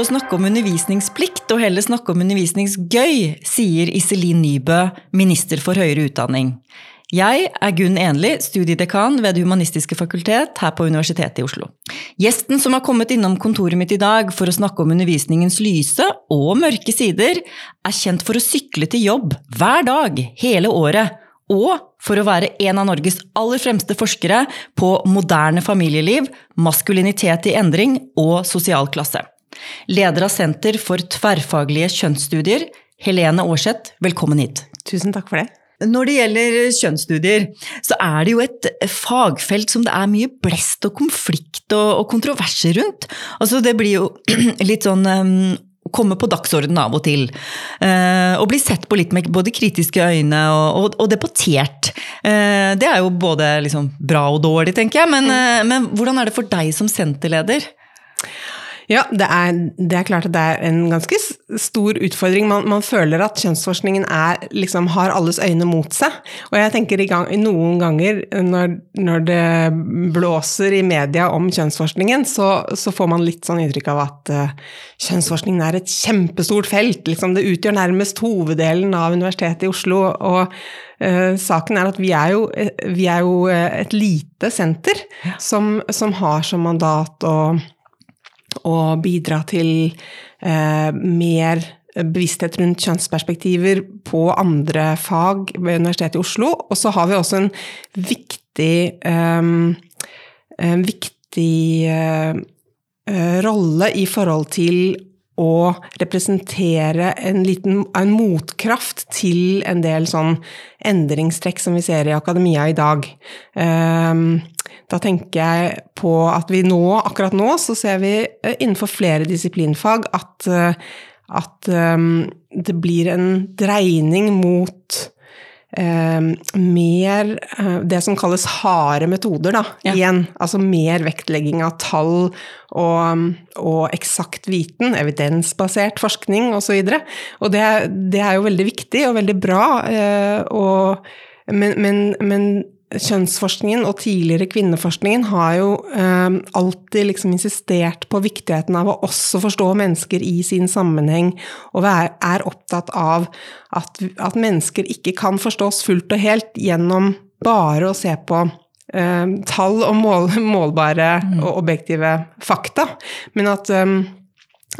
Å snakke om undervisningsplikt og heller snakke om undervisningsgøy, sier Iselin Nybø, minister for høyere utdanning. Jeg er Gunn Enli, studiedekan ved Det humanistiske fakultet her på Universitetet i Oslo. Gjesten som har kommet innom kontoret mitt i dag for å snakke om undervisningens lyse og mørke sider, er kjent for å sykle til jobb hver dag hele året, og for å være en av Norges aller fremste forskere på moderne familieliv, maskulinitet i endring og sosial klasse. Leder av Senter for tverrfaglige kjønnsstudier, Helene Aarseth, velkommen hit. Tusen takk for det. Når det gjelder kjønnsstudier, så er det jo et fagfelt som det er mye blest og konflikt og, kontroverser rundt. Altså det blir jo litt sånn um, komme på dagsordenen av og til. Uh, og bli sett på litt med både kritiske øyne og, og, og debattert. Uh, det er jo både liksom bra og dårlig, tenker jeg. Men, uh, men hvordan er det for deg som senterleder? Ja, det er, det er, klart at det er en ganske stor utfordring. Man, man føler at kjønnsforskningen er, liksom, har alles øyne mot seg. Og jeg tenker i gang, noen ganger når, når, det blåser i media om kjønnsforskningen, så, så får man litt sånn inntrykk av at uh, kjønnsforskningen er et kjempestort felt. Liksom, det utgjør nærmest hoveddelen av Universitetet i Oslo. og uh, saken er at vi er jo, vi er jo et lite senter som, som har som mandat å og bidra til eh, mer bevissthet rundt kjønnsperspektiver på andre fag ved Universitetet i Oslo. Og så har vi også en viktig, um, en viktig uh, rolle i forhold til å representere en liten en motkraft til en del sånn endringstrekk som vi ser i akademia i dag. Um, da tenker jeg på at vi nå, akkurat nå, så ser vi eh, innenfor flere disiplinfag at, eh, at um, det blir en dreining mot mer uh, det som kalles harde metoder, da. Ja. Igjen. Altså mer vektlegging av tall og, og eksakt viten, evidensbasert forskning osv. Og, så og det, det, er jo veldig viktig og veldig bra. Uh, og, men, men, men kjønnsforskningen og tidligere kvinneforskningen har jo eh, alltid liksom insistert på viktigheten av å også forstå mennesker i sin sammenheng, og er opptatt av at, at mennesker ikke kan forstås fullt og helt gjennom bare å se på eh, tall og mål, målbare og objektive fakta, men at eh,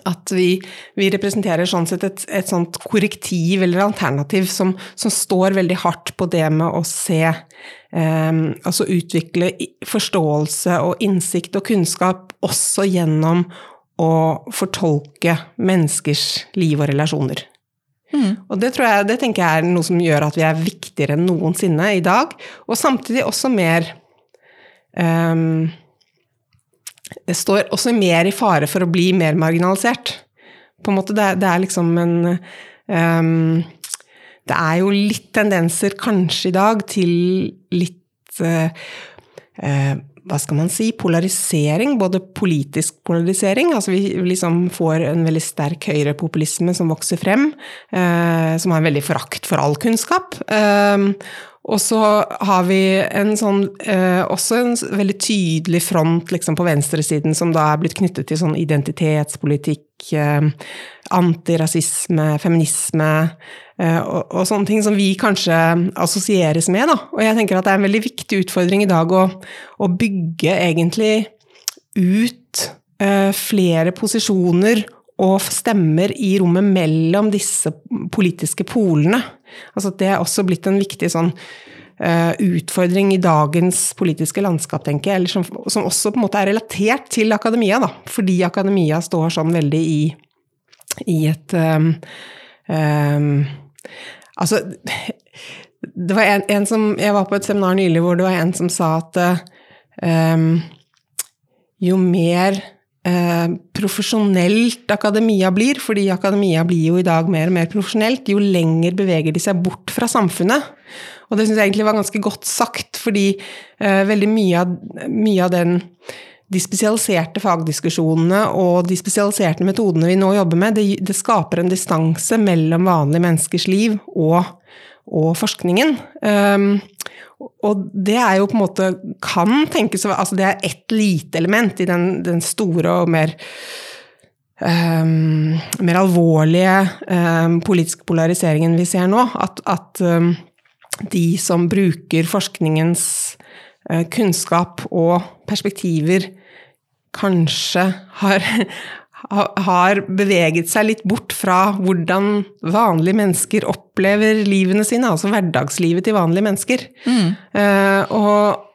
at vi, vi, representerer sånn sett et, et sånt korrektiv eller alternativ som, som, står veldig hardt på det med å se eh, Altså utvikle forståelse og innsikt og kunnskap også gjennom å fortolke menneskers liv og relasjoner. Mm. Og det, tror jeg, det tenker jeg er noe som gjør at vi er viktigere enn noensinne i dag, og samtidig også mer um, står også mer i fare for å bli mer marginalisert. På en måte, det, det er liksom en um, Det er jo litt tendenser kanskje i dag til litt uh, uh, hva skal man si, polarisering, både politisk polarisering, altså vi liksom får en veldig sterk høyrepopulisme som vokser frem, eh, som har en veldig forakt for all kunnskap. Eh, og så har vi en sånn, eh, også en veldig tydelig front liksom, på venstresiden som da er blitt knyttet til sånn identitetspolitikk, eh, antirasisme, feminisme eh, og, og, sånne ting som vi kanskje assosieres med. Da. Og jeg tenker at det er en veldig viktig utfordring i dag å, å bygge egentlig ut eh, flere posisjoner og stemmer i rommet mellom disse politiske polene. Altså det er også blitt en viktig sånn uh, utfordring i dagens politiske landskap, tenker jeg, som, som, også på en måte er relatert til akademia, da. Fordi akademia står sånn veldig i, i et um, um, Altså det var en, en, som Jeg var på et seminar nylig hvor det var en som sa at um, jo mer Eh, profesjonelt akademia blir, fordi akademia blir jo i dag mer og mer profesjonelt, jo lenger beveger de seg bort fra samfunnet. Og det syns jeg egentlig var ganske godt sagt, fordi eh, veldig mye av, mye av den de spesialiserte fagdiskusjonene og de spesialiserte metodene vi nå jobber med, det, det skaper en distanse mellom vanlige menneskers liv og, og forskningen. Um, og det er jo på en måte Kan tenkes Altså det er ett lite element i den, den store og mer um, mer alvorlige um, politiske polariseringen vi ser nå. At, at um, de som bruker forskningens uh, kunnskap og perspektiver, kanskje har, har beveget seg litt bort fra hvordan vanlige mennesker opplever livene sine, altså hverdagslivet til vanlige mennesker. Mm. Uh, og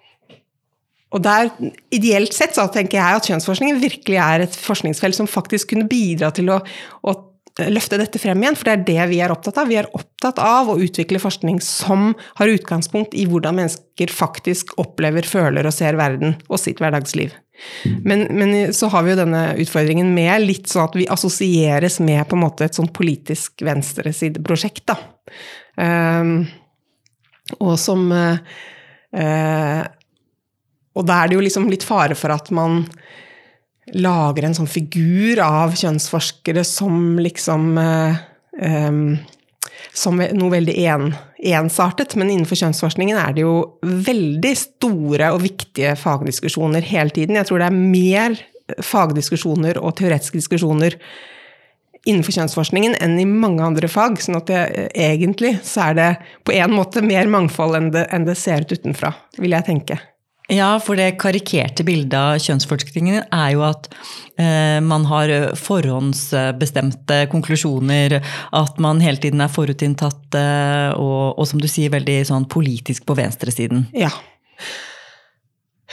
og der, Ideelt sett så tenker jeg at kjønnsforskningen virkelig er et forskningsfelt som faktisk kunne bidra til å, å løfte dette frem igjen, for det er det vi er opptatt av. Vi er opptatt av å utvikle forskning som har utgangspunkt i hvordan mennesker faktisk opplever, føler og ser verden og sitt hverdagsliv. Men, men så har vi jo denne utfordringen med litt sånn at vi assosieres med på en måte et sånn politisk venstresideprosjekt, da. Um, og som uh, og da er det jo liksom litt fare for at man lager en sånn figur av kjønnsforskere som liksom eh, um, Som noe veldig en, ensartet. Men innenfor kjønnsforskningen er det jo veldig store og viktige fagdiskusjoner hele tiden. Jeg tror det er mer fagdiskusjoner og teoretiske diskusjoner innenfor kjønnsforskningen enn i mange andre fag. sånn at det, egentlig så er det på en måte mer mangfold enn det, enn det ser ut utenfra, vil jeg tenke. Ja, for det karikerte bildet av kjønnsforskningen er jo at eh, man har forhåndsbestemte konklusjoner, at man hele tiden er forutinntatt eh, og, og, som du sier, veldig sånn politisk på venstresiden. Ja.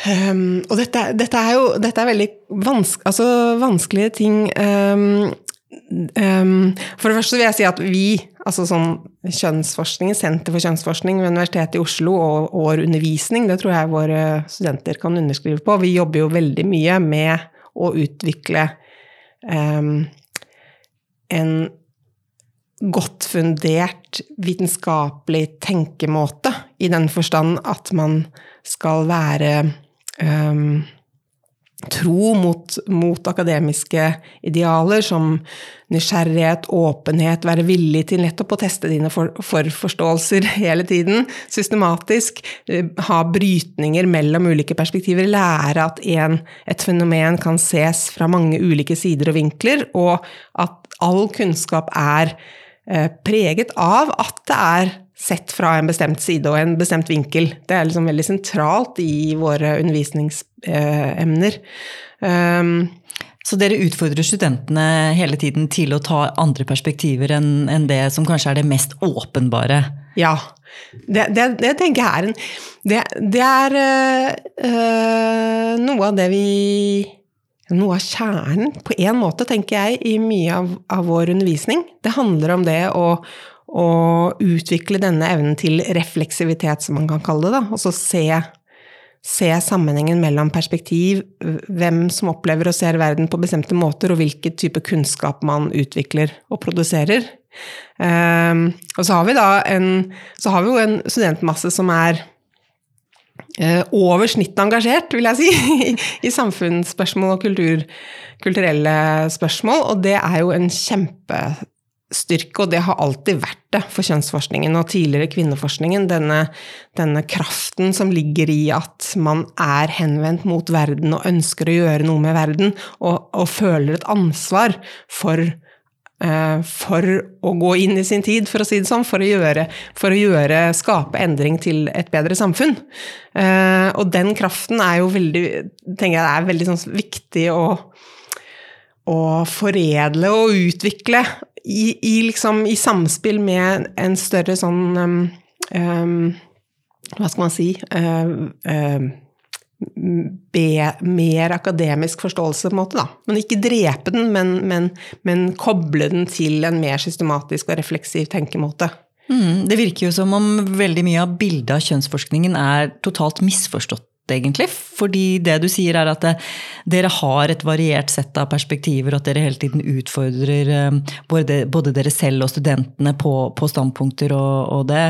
Um, og dette, dette, er jo dette er veldig vanske, altså, vanskelige ting. Um, Um, for det første vil jeg si at vi, altså sånn kjønnsforskning, Senter for kjønnsforskning ved Universitetet i Oslo og År undervisning, det tror jeg våre studenter kan underskrive på. Vi jobber jo veldig mye med å utvikle um, en godt fundert vitenskapelig tenkemåte, i den forstand at man skal være um, tro mot, mot, akademiske idealer som nysgjerrighet, åpenhet, være villig til nettopp å teste dine forforståelser for hele tiden, systematisk, eh, ha brytninger mellom ulike perspektiver, lære at en, et fenomen kan ses fra mange ulike sider og vinkler, og at all kunnskap er eh, preget av at det er sett fra en bestemt side og en bestemt vinkel. Det er liksom veldig sentralt i våre undervisningsemner. Um, så dere utfordrer studentene hele tiden til å ta andre perspektiver enn det som kanskje er det mest åpenbare? Ja. Det, det, det tenker jeg er en Det, det er øh, noe av det vi Noe av kjernen, på en måte, tenker jeg, i mye av, av vår undervisning. Det handler om det å, og utvikle denne evnen til refleksivitet, som man kan kalle det. da, Altså se, se, sammenhengen mellom perspektiv, hvem som opplever og ser verden på bestemte måter, og hvilken type kunnskap man utvikler og produserer. Um, og så har vi da en, så har vi jo en studentmasse som er uh, over snittet engasjert, vil jeg si, i, i samfunnsspørsmål og kultur, kulturelle spørsmål. Og det er jo en kjempe styrke, og det har alltid vært det for kjønnsforskningen og tidligere kvinneforskningen. Denne, denne, kraften som ligger i at man er henvendt mot verden og ønsker å gjøre noe med verden, og, og føler et ansvar for, uh, for å gå inn i sin tid, for å si det sånn, for å gjøre, for å gjøre skape endring til et bedre samfunn. Uh, og den kraften er jo veldig, tenker jeg, er veldig sånn viktig å å foredle og utvikle i, i, liksom, i samspill med en større sånn um, um, Hva skal man si uh, uh, be, mer akademisk forståelse, på en måte, da. Men ikke drepe den, men, men, men koble den til en mer systematisk og refleksiv tenkemåte. Mm, det virker jo som om veldig mye av bildet av kjønnsforskningen er totalt misforstått egentlig. Fordi det du sier er at det, dere har et variert sett av perspektiver, og at dere hele tiden utfordrer eh, både, både dere selv og studentene på, på standpunkter og, og det.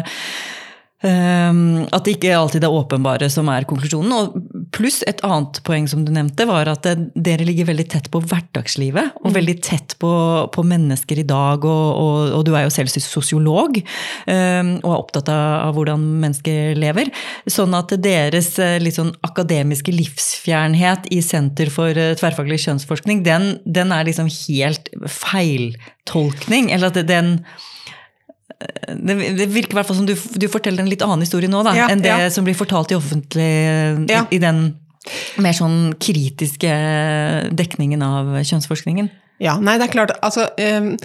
Um, at det ikke alltid er åpenbare som er konklusjonen. Og Pluss et annet poeng som du nevnte, var at dere ligger veldig tett på hverdagslivet. Og mm. veldig tett på, på, mennesker i dag. Og, og, og, du er jo selv sosiolog um, og er opptatt av, av, hvordan mennesker lever. Sånn at deres litt sånn akademiske livsfjernhet i Senter for tverrfaglig kjønnsforskning, den, den er liksom helt feiltolkning. Eller at den det, det, virker i hvert fall som du, du, forteller en litt annen historie nå da, ja, enn det ja. som blir fortalt i offentlig ja. i, i, den mer sånn kritiske dekningen av kjønnsforskningen. Ja, nei, det er klart altså, um,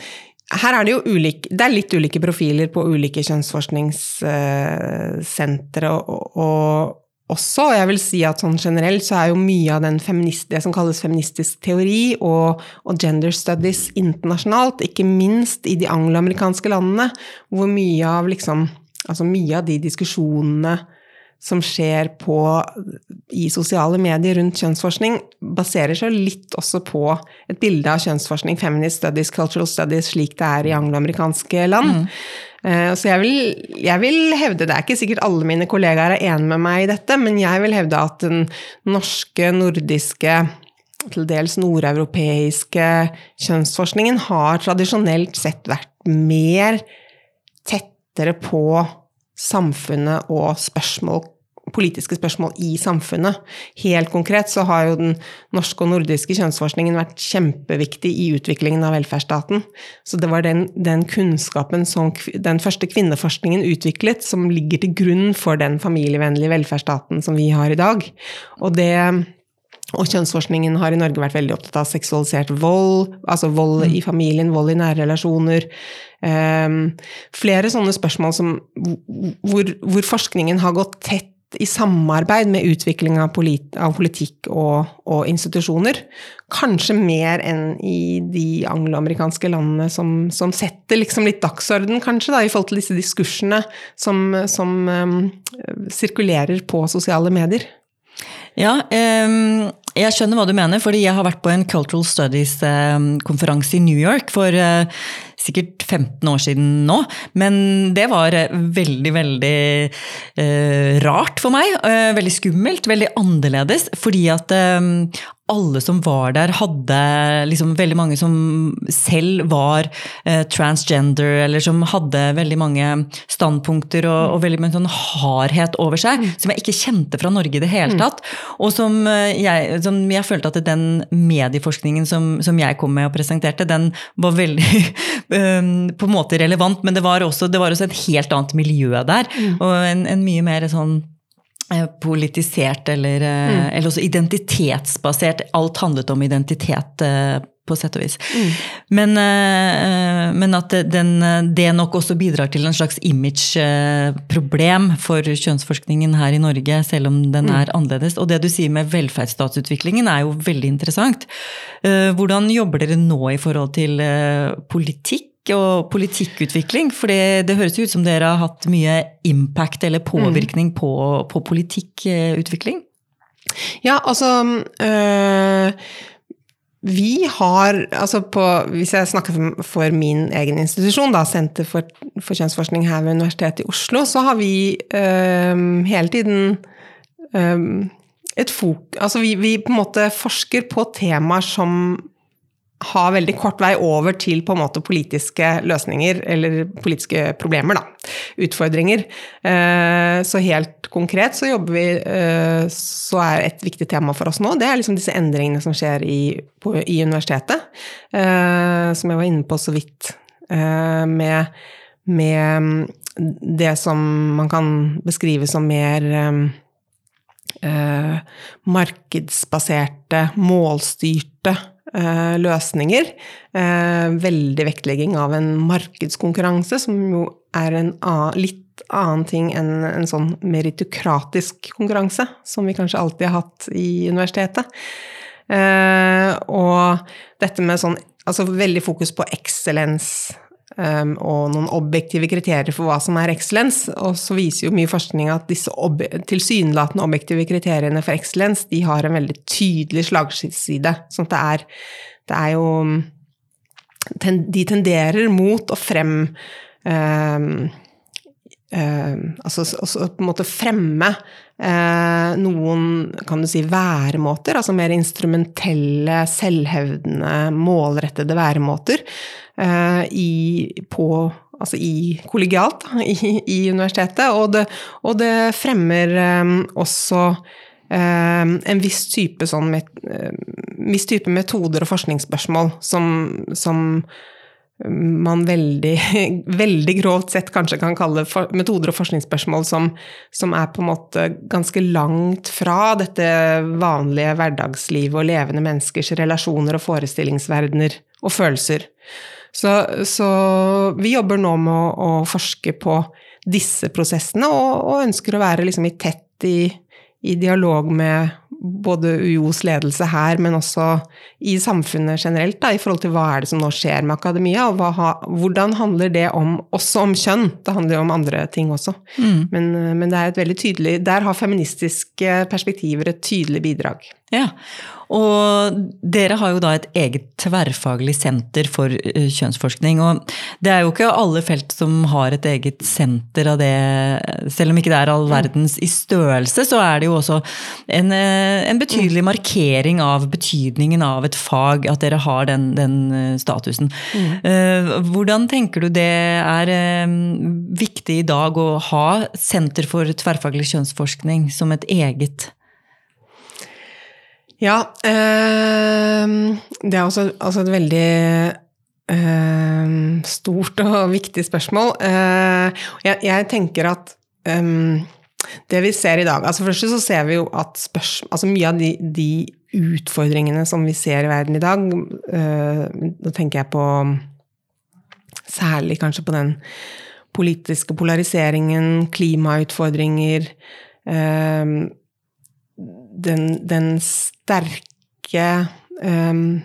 her er det jo ulike, det er litt ulike profiler på ulike kjønnsforskningssentre. og, og også, og jeg vil si at sånn generelt så er jo mye av det som kalles feministisk teori og, og, gender studies internasjonalt, ikke minst i de angloamerikanske landene, hvor mye av liksom Altså mye av de diskusjonene som skjer på, i sosiale medier rundt kjønnsforskning, baserer seg litt også på et bilde av kjønnsforskning, feminist studies, cultural studies, slik det er i angloamerikanske land. Mm. Så jeg vil, jeg vil, hevde, det er ikke sikkert alle mine kollegaer er enig med meg i dette, men jeg vil hevde at den norske, nordiske, til dels nordeuropeiske kjønnsforskningen har tradisjonelt sett vært mer tettere på samfunnet og spørsmål politiske spørsmål i samfunnet. Helt konkret så har jo den norske og nordiske kjønnsforskningen vært kjempeviktig i utviklingen av velferdsstaten. Så det var den, den kunnskapen som den første kvinneforskningen utviklet, som ligger til grunn for den familievennlige velferdsstaten som vi har i dag. Og det og kjønnsforskningen har i Norge vært veldig opptatt av seksualisert vold, altså vold mm. i familien, vold i nære relasjoner. Um, flere sånne spørsmål som, hvor, hvor, forskningen har gått tett i samarbeid med utvikling av, polit av politikk og, og, institusjoner. Kanskje mer enn i de angloamerikanske landene som, som setter liksom litt dagsorden, kanskje, da, i forhold til disse diskursene som, som um, sirkulerer på sosiale medier. Ja, um, jeg skjønner hva du mener, fordi jeg har vært på en Cultural Studies-konferanse i New York for uh, sikkert 15 år siden nå. Men det var veldig, veldig uh, rart for meg. Uh, veldig skummelt, veldig annerledes. Fordi at alle som var der, hadde liksom veldig mange som selv var eh, transgender, eller som hadde veldig mange standpunkter og, og veldig mye sånn hardhet over seg, mm. som jeg ikke kjente fra Norge i det hele mm. tatt. Og som eh, jeg, som jeg følte at den medieforskningen som, som, jeg kom med og presenterte, den var veldig um, på en måte relevant, men det var også, det var også et helt annet miljø der. Mm. Og en, en mye mer sånn politisert eller, eh, mm. eller, også identitetsbasert. Alt handlet om identitet, eh, på sett og vis. Mm. Men, men, at den, det nok også bidrar til en slags imageproblem for kjønnsforskningen her i Norge, selv om den mm. er annerledes. Og det du sier med velferdsstatsutviklingen er jo veldig interessant. Hvordan jobber dere nå i forhold til politikk? Og politikkutvikling? For det, høres ut som dere har hatt mye impact eller påvirkning mm. på, på, politikkutvikling? Ja, altså øh, Vi har altså på, Hvis jeg snakker for min egen institusjon, da, Senter for, for kjønnsforskning her ved Universitetet i Oslo, så har vi øh, hele tiden øh, et fok... Altså vi, vi på en måte forsker på temaer som har veldig kort vei over til på en måte politiske løsninger, eller politiske problemer, da. Utfordringer. Eh, så helt konkret så jobber vi eh, Så er et viktig tema for oss nå, det er liksom disse endringene som skjer i, på, i universitetet. Eh, som jeg var inne på så vidt. Med, med det som man kan beskrive som mer markedsbaserte, målstyrte løsninger. Eh, veldig vektlegging av en markedskonkurranse, som jo er en litt annen ting enn en sånn meritokratisk konkurranse, som vi kanskje alltid har hatt i universitetet. Eh, og dette med sånn Altså veldig fokus på excellence Um, og noen objektive kriterier for hva som er excellence. Og så viser jo mye forskning at disse ob tilsynelatende objektive kriteriene for excellence de har en veldig tydelig slagside. Sånn at det er, det er jo ten, De tenderer mot å frem um, um, Altså på en måte fremme eh, noen kan du si, væremåter, altså mer instrumentelle, selvhevdende, målrettede væremåter eh, i, på altså i kollegialt i, i, universitetet, og det, og det fremmer um, også um, en viss type, sånn, viss type metoder og forskningsspørsmål som, som man veldig, veldig grovt sett kanskje kan kalle metoder og forskningsspørsmål som, som, er på en måte ganske langt fra dette vanlige hverdagslivet og levende menneskers relasjoner og forestillingsverdener og følelser. Så, så vi jobber nå med å, å, forske på disse prosessene, og, og ønsker å være liksom i tett i, i dialog med både UiOs ledelse her, men også i samfunnet generelt, da, i forhold til hva er det som nå skjer med akademia, og ha, hvordan handler det om, også om kjønn? Det handler jo om andre ting også. Mm. Men, men, det er et veldig tydelig Der har feministiske perspektiver et tydelig bidrag. Ja, og dere har jo da et eget tverrfaglig senter for eh, kjønnsforskning. Og det er jo ikke alle felt som har et eget senter av det, selv om ikke det er all verdens i størrelse, så er det jo også en, eh, en betydelig markering av betydningen av et fag, at dere har den, den eh, statusen. Mm. Hvordan tenker du det er viktig i dag å ha Senter for tverrfaglig kjønnsforskning som et eget ja, øh, det er også, altså et veldig øh, stort og viktig spørsmål. Uh, jeg, jeg, tenker at um, det vi ser i dag altså Først så ser vi jo at spørs, altså mye av de, de, utfordringene som vi ser i verden i dag uh, Da tenker jeg på særlig kanskje på den politiske polariseringen, klimautfordringer uh, den, den sterke um,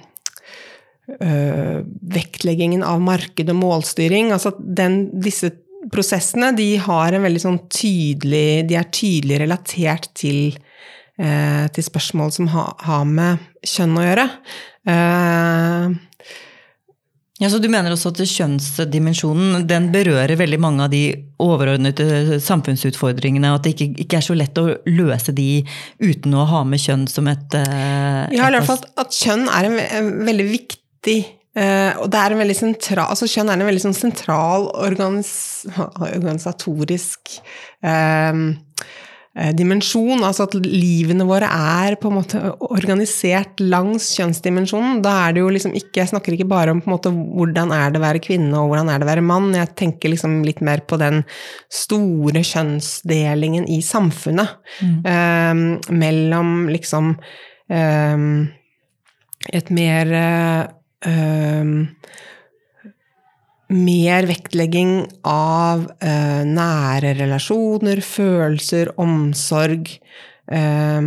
uh, vektleggingen av marked og målstyring. Altså den, disse prosessene de har en veldig sånn tydelig De er tydelig relatert til, uh, til spørsmål som ha, har med kjønn å gjøre. Uh, ja, så Du mener også at kjønnsdimensjonen den berører veldig mange av de overordnede samfunnsutfordringene, og at det ikke, ikke er så lett å løse de uten å ha med kjønn som et uh, Ja, i hvert fall at kjønn er en, en veldig viktig uh, og det er en veldig sentral, altså Kjønn er en veldig sånn sentral organis, organisatorisk Eh, dimensjon, altså at livene våre er på en måte organisert langs kjønnsdimensjonen. Da er det jo liksom ikke Jeg snakker ikke bare om på en måte hvordan er det å være kvinne og hvordan er det å være mann. Jeg tenker liksom litt mer på den store kjønnsdelingen i samfunnet. Mm. Um, mellom liksom um, et mer um, mer vektlegging av eh, nære relasjoner, følelser, omsorg. Eh,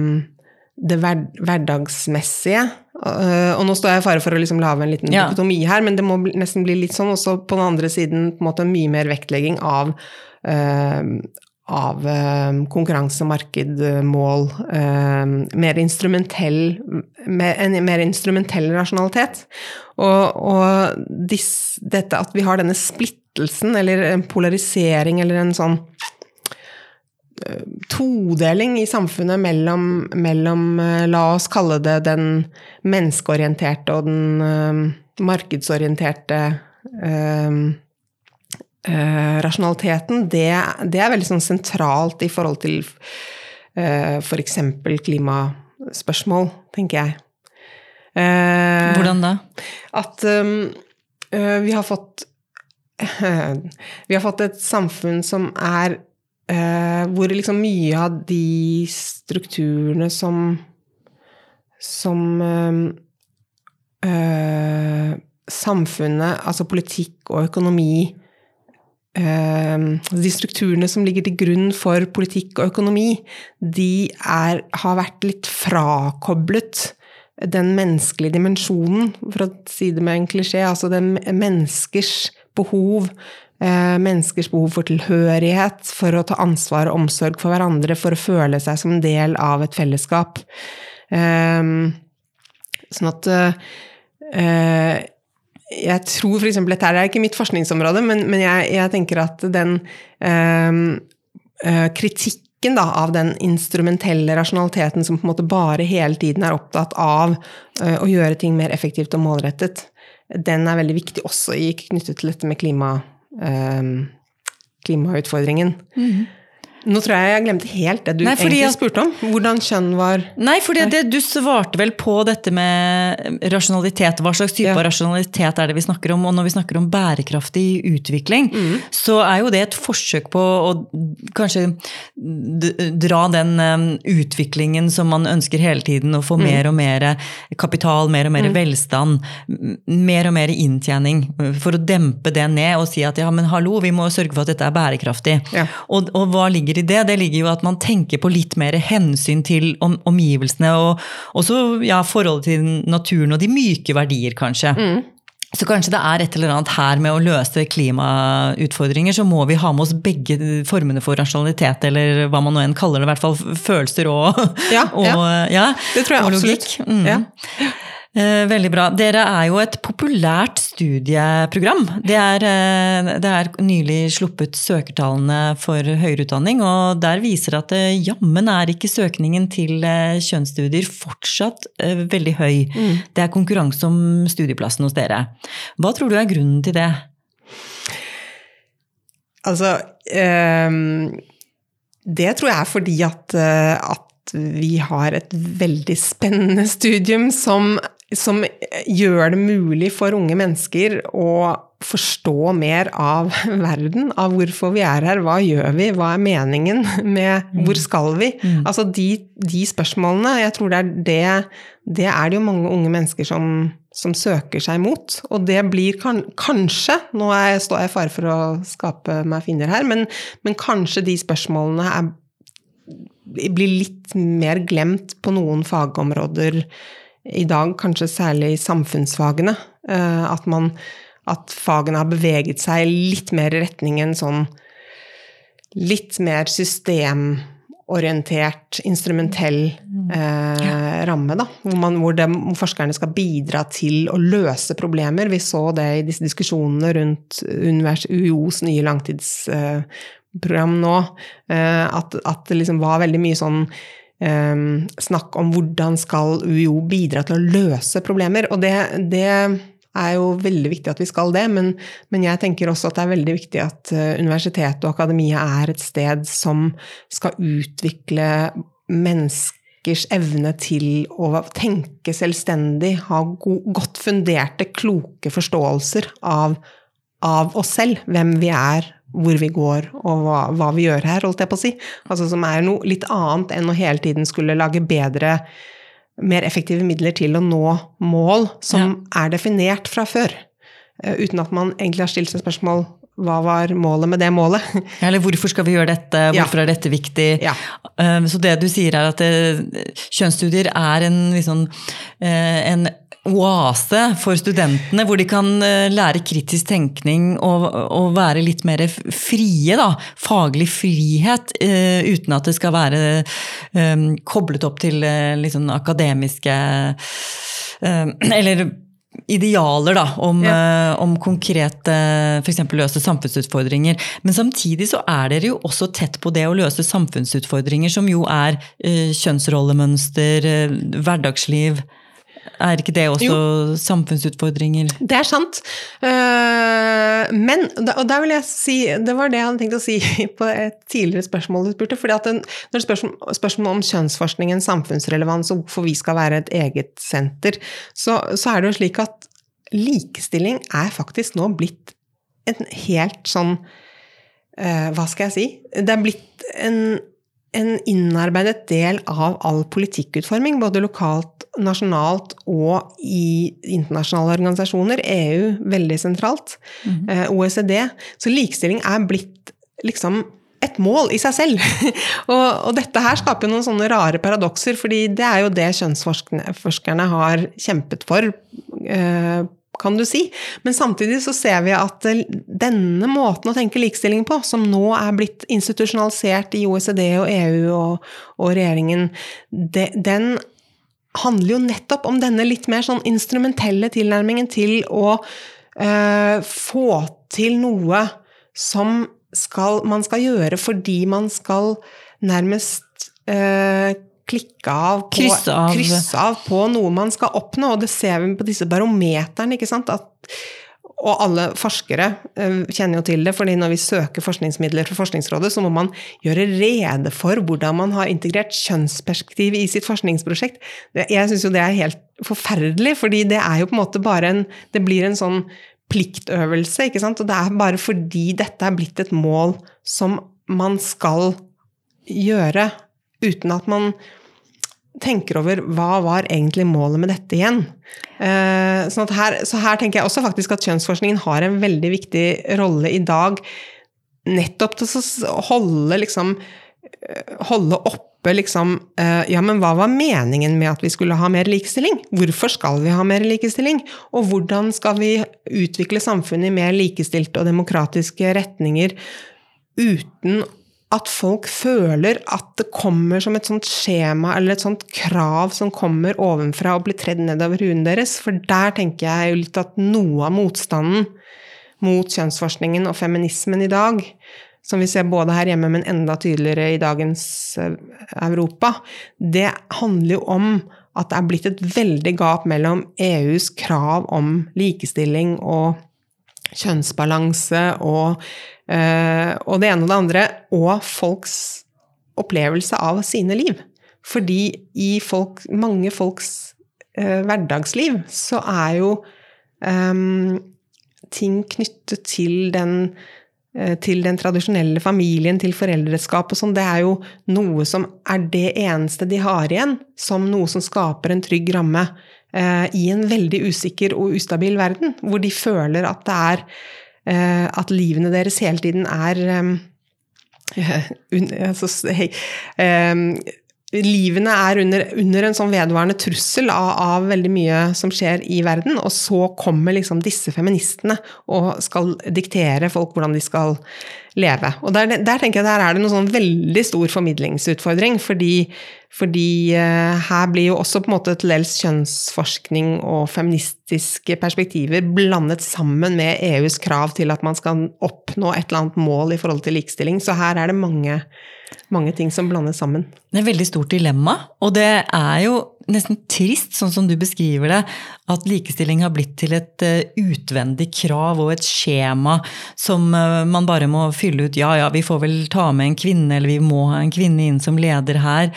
det hver, hverdagsmessige. Eh, og nå står jeg i fare for å liksom lage en liten ja. her, men det må bli, nesten bli litt sånn. Også på den andre siden på en måte mye mer vektlegging av, uh, av konkurransemarkedmål, mål. mer instrumentell En mer instrumentell rasjonalitet. Og, og dis, dette at vi har denne splittelsen, eller en polarisering, eller en sånn eh, todeling i samfunnet mellom, mellom, eh, La oss kalle det den menneskeorienterte og den markedsorienterte uh, uh, rasjonaliteten. Det, det, er veldig sånn sentralt i forhold til uh, f.eks. klimaspørsmål, tenker jeg. Eh, Hvordan da? At um, vi har fått Vi har fått et samfunn som er uh, Hvor liksom mye av de strukturene som Som samfunnet, altså politikk og økonomi de strukturene som ligger til grunn for politikk og økonomi, de er, har vært litt frakoblet den menneskelige dimensjonen, for å si det med en klisjé, altså den menneskers behov, eh, menneskers behov for tilhørighet, for å ta ansvar og omsorg for hverandre, for å føle seg som en del av et fellesskap. Eh, sånn at eh, jeg tror f.eks. Dette er ikke mitt forskningsområde, men, men jeg, jeg, tenker at den øh, kritikk kritikken da, av den instrumentelle rasjonaliteten som på en måte bare hele tiden er opptatt av uh, å gjøre ting mer effektivt og målrettet, den er veldig viktig også i, knyttet til dette med klima, uh, klimautfordringen. Mm. Nå tror jeg jeg glemte helt det du Nei, egentlig at, spurte om. Hvordan kjønn var Nei, fordi det, du svarte vel på dette med rasjonalitet. Hva slags type ja. rasjonalitet er det vi snakker om? Og når vi snakker om bærekraftig utvikling, mm. så er jo det et forsøk på å kanskje dra den um, utviklingen som man ønsker hele tiden, å få mm. mer og mer kapital, mer og mer mm. velstand, mer og mer inntjening, for å dempe det ned og si at ja, men hallo, vi må sørge for at dette er bærekraftig. Ja. Og, og hva ligger ligger i det, det ligger jo at man tenker på litt mer hensyn til om, omgivelsene, og også ja, forholdet til naturen og de myke verdier, kanskje. Mm. Så kanskje det er et eller annet her med å løse klimautfordringer, så må vi ha med oss begge formene for rasjonalitet, eller hva man nå enn kaller det, i hvert fall følelser og, ja, og, ja. ja det tror jeg absolutt. Mm. Ja. Eh, veldig bra. Dere er jo et populært studieprogram. Det er, eh, det er nylig sluppet søkertallene for høyere utdanning, og der viser at eh, jammen er ikke søkningen til kjønnsstudier fortsatt veldig høy. Mm. Det er konkurranse om studieplassen hos dere. Hva tror du er grunnen til det? Altså um, Det tror jeg er fordi at, at vi har et veldig spennende studium som som gjør det mulig for unge mennesker å forstå mer av verden, av hvorfor vi er her, hva gjør vi, hva er meningen med mm. hvor skal vi? Mm. Altså de, de, spørsmålene, jeg tror det er det Det er det jo mange unge mennesker som, som søker seg mot. Og det blir kan, kanskje, nå jeg, står jeg i fare for å skape meg fiender her, men, men kanskje de spørsmålene er, blir litt mer glemt på noen fagområder i dag, kanskje særlig i samfunnsfagene, eh, at, man, at fagene har beveget seg litt mer i retning en sånn litt mer systemorientert, instrumentell eh, ja. ramme, da. Hvor, man, hvor, de, hvor, forskerne skal bidra til å løse problemer. Vi så det i disse diskusjonene rundt univers, UiOs nye langtidsprogram eh, nå, eh, at, at, det liksom var veldig mye sånn um, snakk om hvordan skal UiO bidra til å løse problemer. Og det, det, er jo veldig viktig at vi skal det, men, men, jeg tenker også at det er veldig viktig at uh, universitetet og akademia er et sted som skal utvikle menneskers evne til å tenke selvstendig, ha go godt funderte, kloke forståelser av, av oss selv, hvem vi er, hvor vi går og hva, hva, vi gjør her, holdt jeg på å si. Altså som er noe litt annet enn å hele tiden skulle lage bedre, mer effektive midler til å nå mål som ja. er definert fra før. Uh, uten at man egentlig har stilt seg spørsmål hva var målet med det målet? Ja, eller hvorfor skal vi gjøre dette, hvorfor ja. er dette viktig? Ja. Uh, så det du sier er at uh, kjønnsstudier er en, liksom, en oase for studentene, hvor de kan eh, lære kritisk tenkning og, og være litt mer frie. Da. Faglig frihet, uh, uten at det skal være um, koblet opp til uh, liksom akademiske uh, Eller idealer da, om, ja. om konkrete f.eks. løse samfunnsutfordringer. Men samtidig så er dere jo også tett på det å løse samfunnsutfordringer, som jo er kjønnsrollemønster, hverdagsliv. Er ikke det også jo, samfunnsutfordringer? Det er sant. Uh, men, og der vil jeg si Det var det jeg hadde tenkt å si på et tidligere spørsmål du spurte. fordi at Når det spørs spørsmål om kjønnsforskningens samfunnsrelevans og hvorfor vi skal være et eget senter, så, så er det jo slik at likestilling er faktisk nå blitt en helt sånn uh, Hva skal jeg si? Det er blitt en en innarbeidet del av all politikkutforming, både lokalt, nasjonalt og i internasjonale organisasjoner. EU veldig sentralt. Mm -hmm. OECD. Så likestilling er blitt liksom et mål i seg selv. og, og, dette her skaper noen sånne rare paradokser, fordi det er jo det kjønnsforskerne har kjempet for eh, kan du si. Men samtidig så ser vi at denne måten å tenke likestilling på, som nå er blitt institusjonalisert i OECD og EU og, og regjeringen, de, den handler jo nettopp om denne litt mer sånn instrumentelle tilnærmingen til å øh, få til noe som skal, man skal gjøre fordi man skal nærmest eh, klikke av på, Krysse av. krysse av på noe man skal oppnå. Og det ser vi på disse barometerne. ikke sant? At, og alle forskere eh, kjenner jo til det, fordi når vi søker forskningsmidler fra Forskningsrådet, så må man gjøre rede for hvordan man har integrert kjønnsperspektiv i sitt forskningsprosjekt. Jeg syns jo det er helt forferdelig, fordi det er jo på en måte bare en Det blir en sånn pliktøvelse, ikke sant. Og det er bare fordi dette er blitt et mål som man skal gjøre uten at man tenker over hva var egentlig målet med dette igjen. Eh, sånn her, så her tenker jeg også faktisk at kjønnsforskningen har en veldig viktig rolle i dag, nettopp til å holde liksom eh, Holde oppe liksom eh, Ja, men hva var meningen med at vi skulle ha mer likestilling? Hvorfor skal vi ha mer likestilling? Og hvordan skal vi utvikle samfunnet i mer likestilte og demokratiske retninger uten at folk føler at det kommer som et sånt skjema eller et sånt krav som kommer ovenfra og blir tredd nedover huene deres. For der tenker jeg jo litt at noe av motstanden mot kjønnsforskningen og feminismen i dag, som vi ser både her hjemme, men enda tydeligere i dagens eh, Europa, det handler jo om at det er blitt et veldig gap mellom EUs krav om likestilling og kjønnsbalanse og, og det ene og det andre, og folks opplevelse av sine liv. Fordi i folk, mange folks eh, hverdagsliv så er jo um, ting knyttet til den eh, til den tradisjonelle familien, til foreldreskap og sånn, det er jo noe som er det eneste de har igjen, som noe som skaper en trygg ramme uh, i en veldig usikker og ustabil verden, hvor de føler at det er eh, At livene deres hele tiden er eh, un, altså, hei, Livene er under, under, en sånn vedvarende trussel av, av, veldig mye som skjer i verden, og så kommer liksom disse feministene og skal diktere folk hvordan de skal leve. Og der, der tenker jeg der er det noen sånn veldig stor formidlingsutfordring, fordi, fordi uh, her blir jo også på en måte til dels kjønnsforskning og feministiske perspektiver blandet sammen med EUs krav til at man skal oppnå et eller annet mål i forhold til likestilling. Så her er det mange mange ting som blandes sammen. Det er et veldig stort dilemma, og det er jo nesten trist, sånn som du beskriver det, at likestilling har blitt til et eh, utvendig krav og et skjema som eh, man bare må fylle ut. Ja, ja, vi får vel ta med en kvinne, eller vi må ha en kvinne inn som leder her.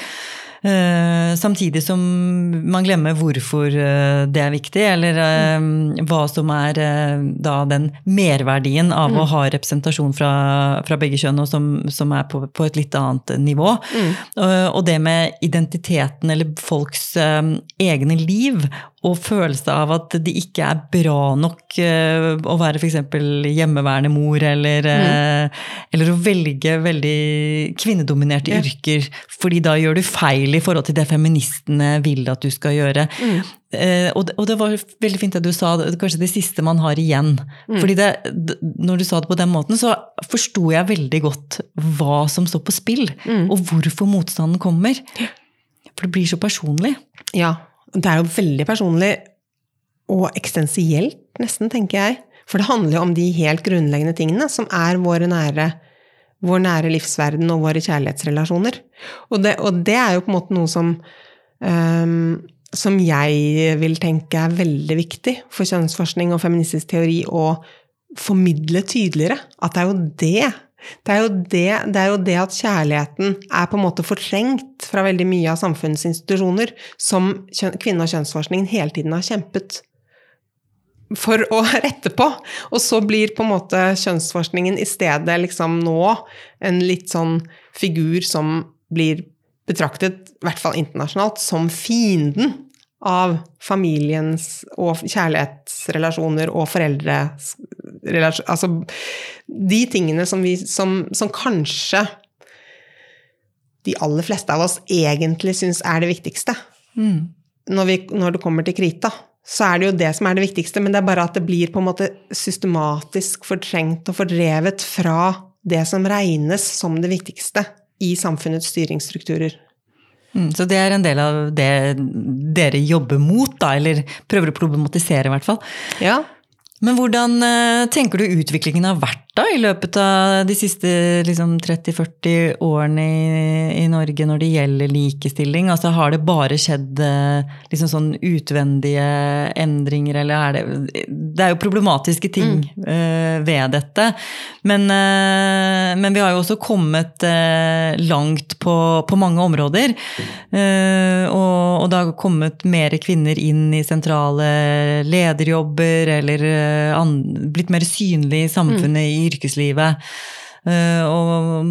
Uh, samtidig som man glemmer hvorfor uh, det er viktig, eller uh, hva som er da den merverdien av mm. å ha representasjon fra, fra begge kjønn, og som, som er på, på, et litt annet nivå. Mm. og det med identiteten eller folks egne liv og følelse av at det ikke er bra nok uh, å være f.eks. hjemmeværende mor, eller, mm. eller, å velge veldig kvinnedominerte ja. yrker, fordi da gjør du feil i forhold til det feministene vil at du skal gjøre. Mm. Uh, og, det, og, det, var veldig fint at du sa det, kanskje det siste man har igjen. Mm. Fordi det, når du sa det på den måten, så forsto jeg veldig godt hva som står på spill, mm. og hvorfor motstanden kommer. For det blir så personlig. Ja, det er jo veldig personlig og eksistensielt, nesten, tenker jeg. For det handler jo om de helt grunnleggende tingene som er våre nære, vår nære livsverden og våre kjærlighetsrelasjoner. Og det, og det, er jo på en måte noe som, um, som jeg vil tenke er veldig viktig for kjønnsforskning og feministisk teori å formidle tydeligere. At det er jo det det er, det, det er, jo det, at kjærligheten er på en måte fortrengt fra veldig mye av samfunnets institusjoner, som kvinne- og kjønnsforskningen hele tiden har kjempet for å rette på. Og så blir på en måte kjønnsforskningen i stedet liksom nå en litt sånn figur som blir betraktet, i hvert fall internasjonalt, som fienden av familiens og kjærlighetsrelasjoner og foreldrerelasjoner Altså de tingene som, vi, som, som kanskje de aller fleste av oss egentlig syns er det viktigste. Mm. Når, vi, når, det kommer til krita, så er det jo det som er det viktigste, men det er bare at det blir på en måte systematisk fortrengt og fordrevet fra det som regnes som det viktigste i samfunnets styringsstrukturer. Mm, så det er en del av det dere jobber mot, da, eller prøver å problematisere, i hvert fall. Ja. Men hvordan eh, tenker du utviklingen har vært da, i løpet av de siste liksom, 30-40 årene i, i, Norge når det gjelder likestilling? Altså, har det bare skjedd eh, liksom, sånn utvendige endringer, eller er det Det er jo problematiske ting mm. uh, ved dette. Men, uh, men, vi har jo også kommet uh, langt på, på, mange områder. Og, og, det har kommet mer kvinner inn i sentrale lederjobber, eller blitt mer synlig i samfunnet mm. i yrkeslivet. Uh, og,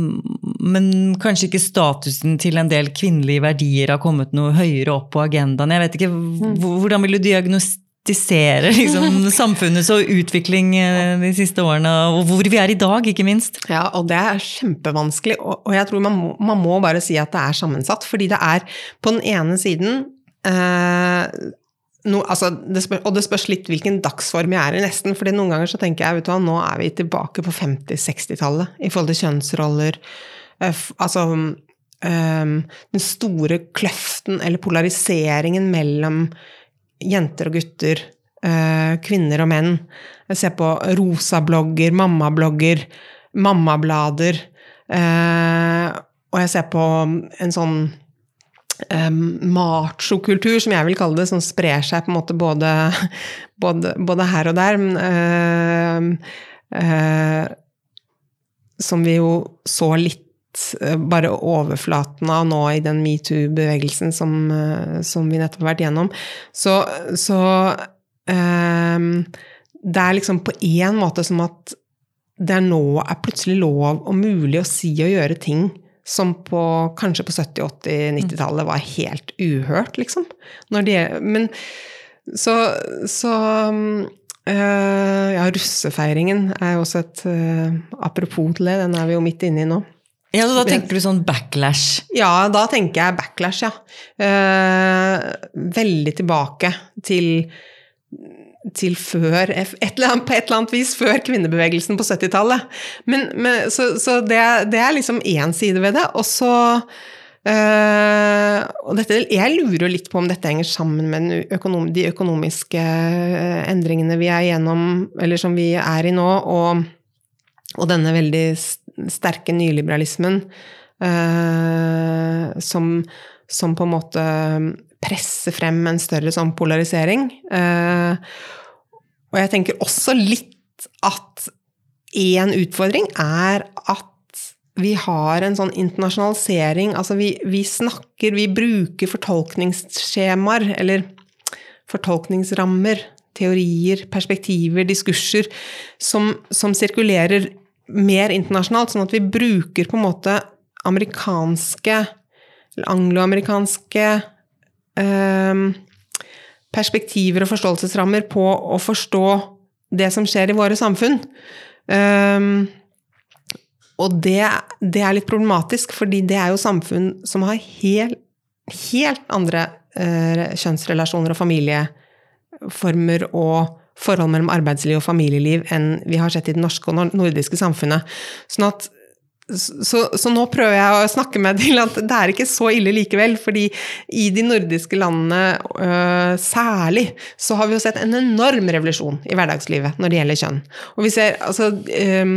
men kanskje ikke statusen til en del kvinnelige verdier har kommet noe høyere opp på agendaen. Jeg vet ikke, mm. Hvordan vil du diagnostisere liksom, samfunnets utvikling uh, de siste årene, og hvor vi er i dag, ikke minst? Ja, og det er kjempevanskelig, og, jeg tror man må, man må, bare si at det er sammensatt. Fordi det er på den ene siden uh, no, altså, det spør, og det spørs litt hvilken dagsform jeg er i, nesten. fordi noen ganger så tenker jeg vet du hva, nå er vi tilbake på 50-60-tallet i forhold til kjønnsroller. Uh, altså um, den store kløften eller polariseringen mellom jenter og gutter, uh, kvinner og menn. Jeg ser på rosablogger, mammablogger, mammablader. Uh, og jeg ser på en sånn um, machokultur, som jeg vil kalle det, som sprer seg på en måte både, både, både her og der. Men, uh, uh, som vi jo så litt uh, bare overflaten av nå i den metoo-bevegelsen som, som, vi nettopp har vært gjennom. Så, så det er liksom på én måte som at det er nå er plutselig lov og mulig å si og gjøre ting som på, kanskje på 70-, 80-, 90-tallet var helt uhørt, liksom. De, men så, så øh, Ja, russefeiringen er jo også et øh, Apropos til det, den er vi jo midt inne i nå. Ja, så Da tenker du sånn backlash? Ja, da tenker jeg backlash, ja. Uh, veldig tilbake til til før et eller annet, På et eller annet vis før kvinnebevegelsen på 70-tallet. Så, så det, det, er liksom én side ved det. Og så øh, og dette, Jeg lurer litt på om dette henger sammen med økonom, de økonomiske eh, endringene vi er gjennom, eller som vi er i nå, og, og denne veldig sterke nyliberalismen øh, som, som på en måte presser frem en større sånn polarisering. Uh, og jeg tenker også litt at én utfordring er at vi har en sånn internasjonalisering Altså, vi, vi snakker Vi bruker fortolkningsskjemaer, eller fortolkningsrammer, teorier, perspektiver, diskurser, som, som sirkulerer mer internasjonalt, sånn at vi bruker på en måte amerikanske eller angloamerikanske perspektiver og forståelsesrammer på å forstå det som skjer i våre samfunn. Um, og det, det, er litt problematisk, fordi det er jo samfunn som har helt, helt andre uh, kjønnsrelasjoner og familieformer og forhold mellom arbeidsliv og familieliv enn vi har sett i det norske og nordiske samfunnet. Sånn at så, så, nå prøver jeg å snakke meg til at det er ikke så ille likevel. fordi i de nordiske landene øh, særlig så har vi jo sett en enorm revolusjon i hverdagslivet når det gjelder kjønn. Og vi ser altså, øh,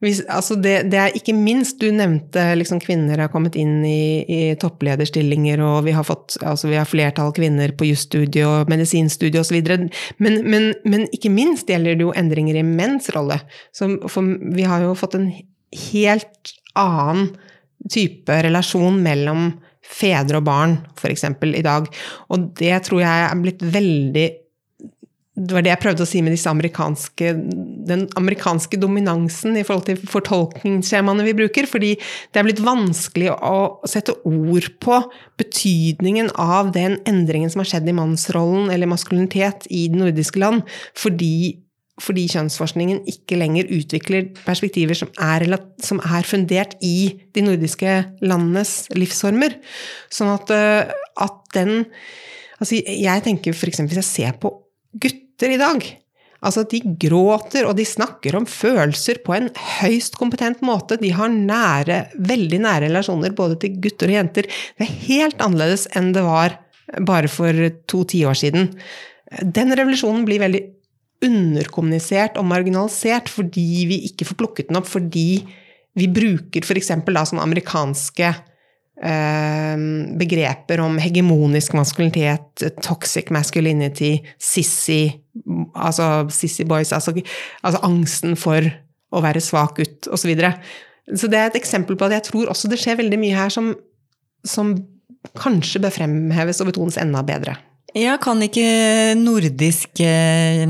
vi, altså det, det, er ikke minst Du nevnte liksom kvinner har kommet inn i, i topplederstillinger, og vi har fått altså vi har flertall kvinner på jusstudiet og medisinstudiet osv. Men, men, men ikke minst gjelder det jo endringer i menns rolle. Så, for vi har jo fått en helt annen type relasjon mellom fedre og barn, f.eks. i dag. Og det tror jeg er blitt veldig det var det jeg prøvde å si med amerikanske, den amerikanske dominansen i forhold til fortolkningsskjemaene vi bruker. Fordi det er blitt vanskelig å sette ord på betydningen av den endringen som har skjedd i mannsrollen eller maskulinitet i de nordiske land. Fordi fordi kjønnsforskningen ikke lenger utvikler perspektiver som er, som er, fundert i de nordiske landenes livsformer. Sånn at, eh, at den Altså, jeg tenker f.eks. hvis jeg ser på gutter i dag Altså, de gråter, og de snakker om følelser på en høyst kompetent måte. De har nære, veldig nære relasjoner både til gutter og jenter. Det er helt annerledes enn det var bare for to tiår siden. Den revolusjonen blir veldig underkommunisert og marginalisert fordi vi ikke får plukket den opp, fordi vi bruker f.eks. sånne amerikanske eh, begreper om hegemonisk maskulinitet, toxic masculinity, sissy, altså sissy boys, altså, altså angsten for å være svak gutt, osv. Så, videre. så det er et eksempel på at jeg tror også det skjer veldig mye her som, som kanskje bør fremheves og betones enda bedre. Ja, kan ikke nordisk eh,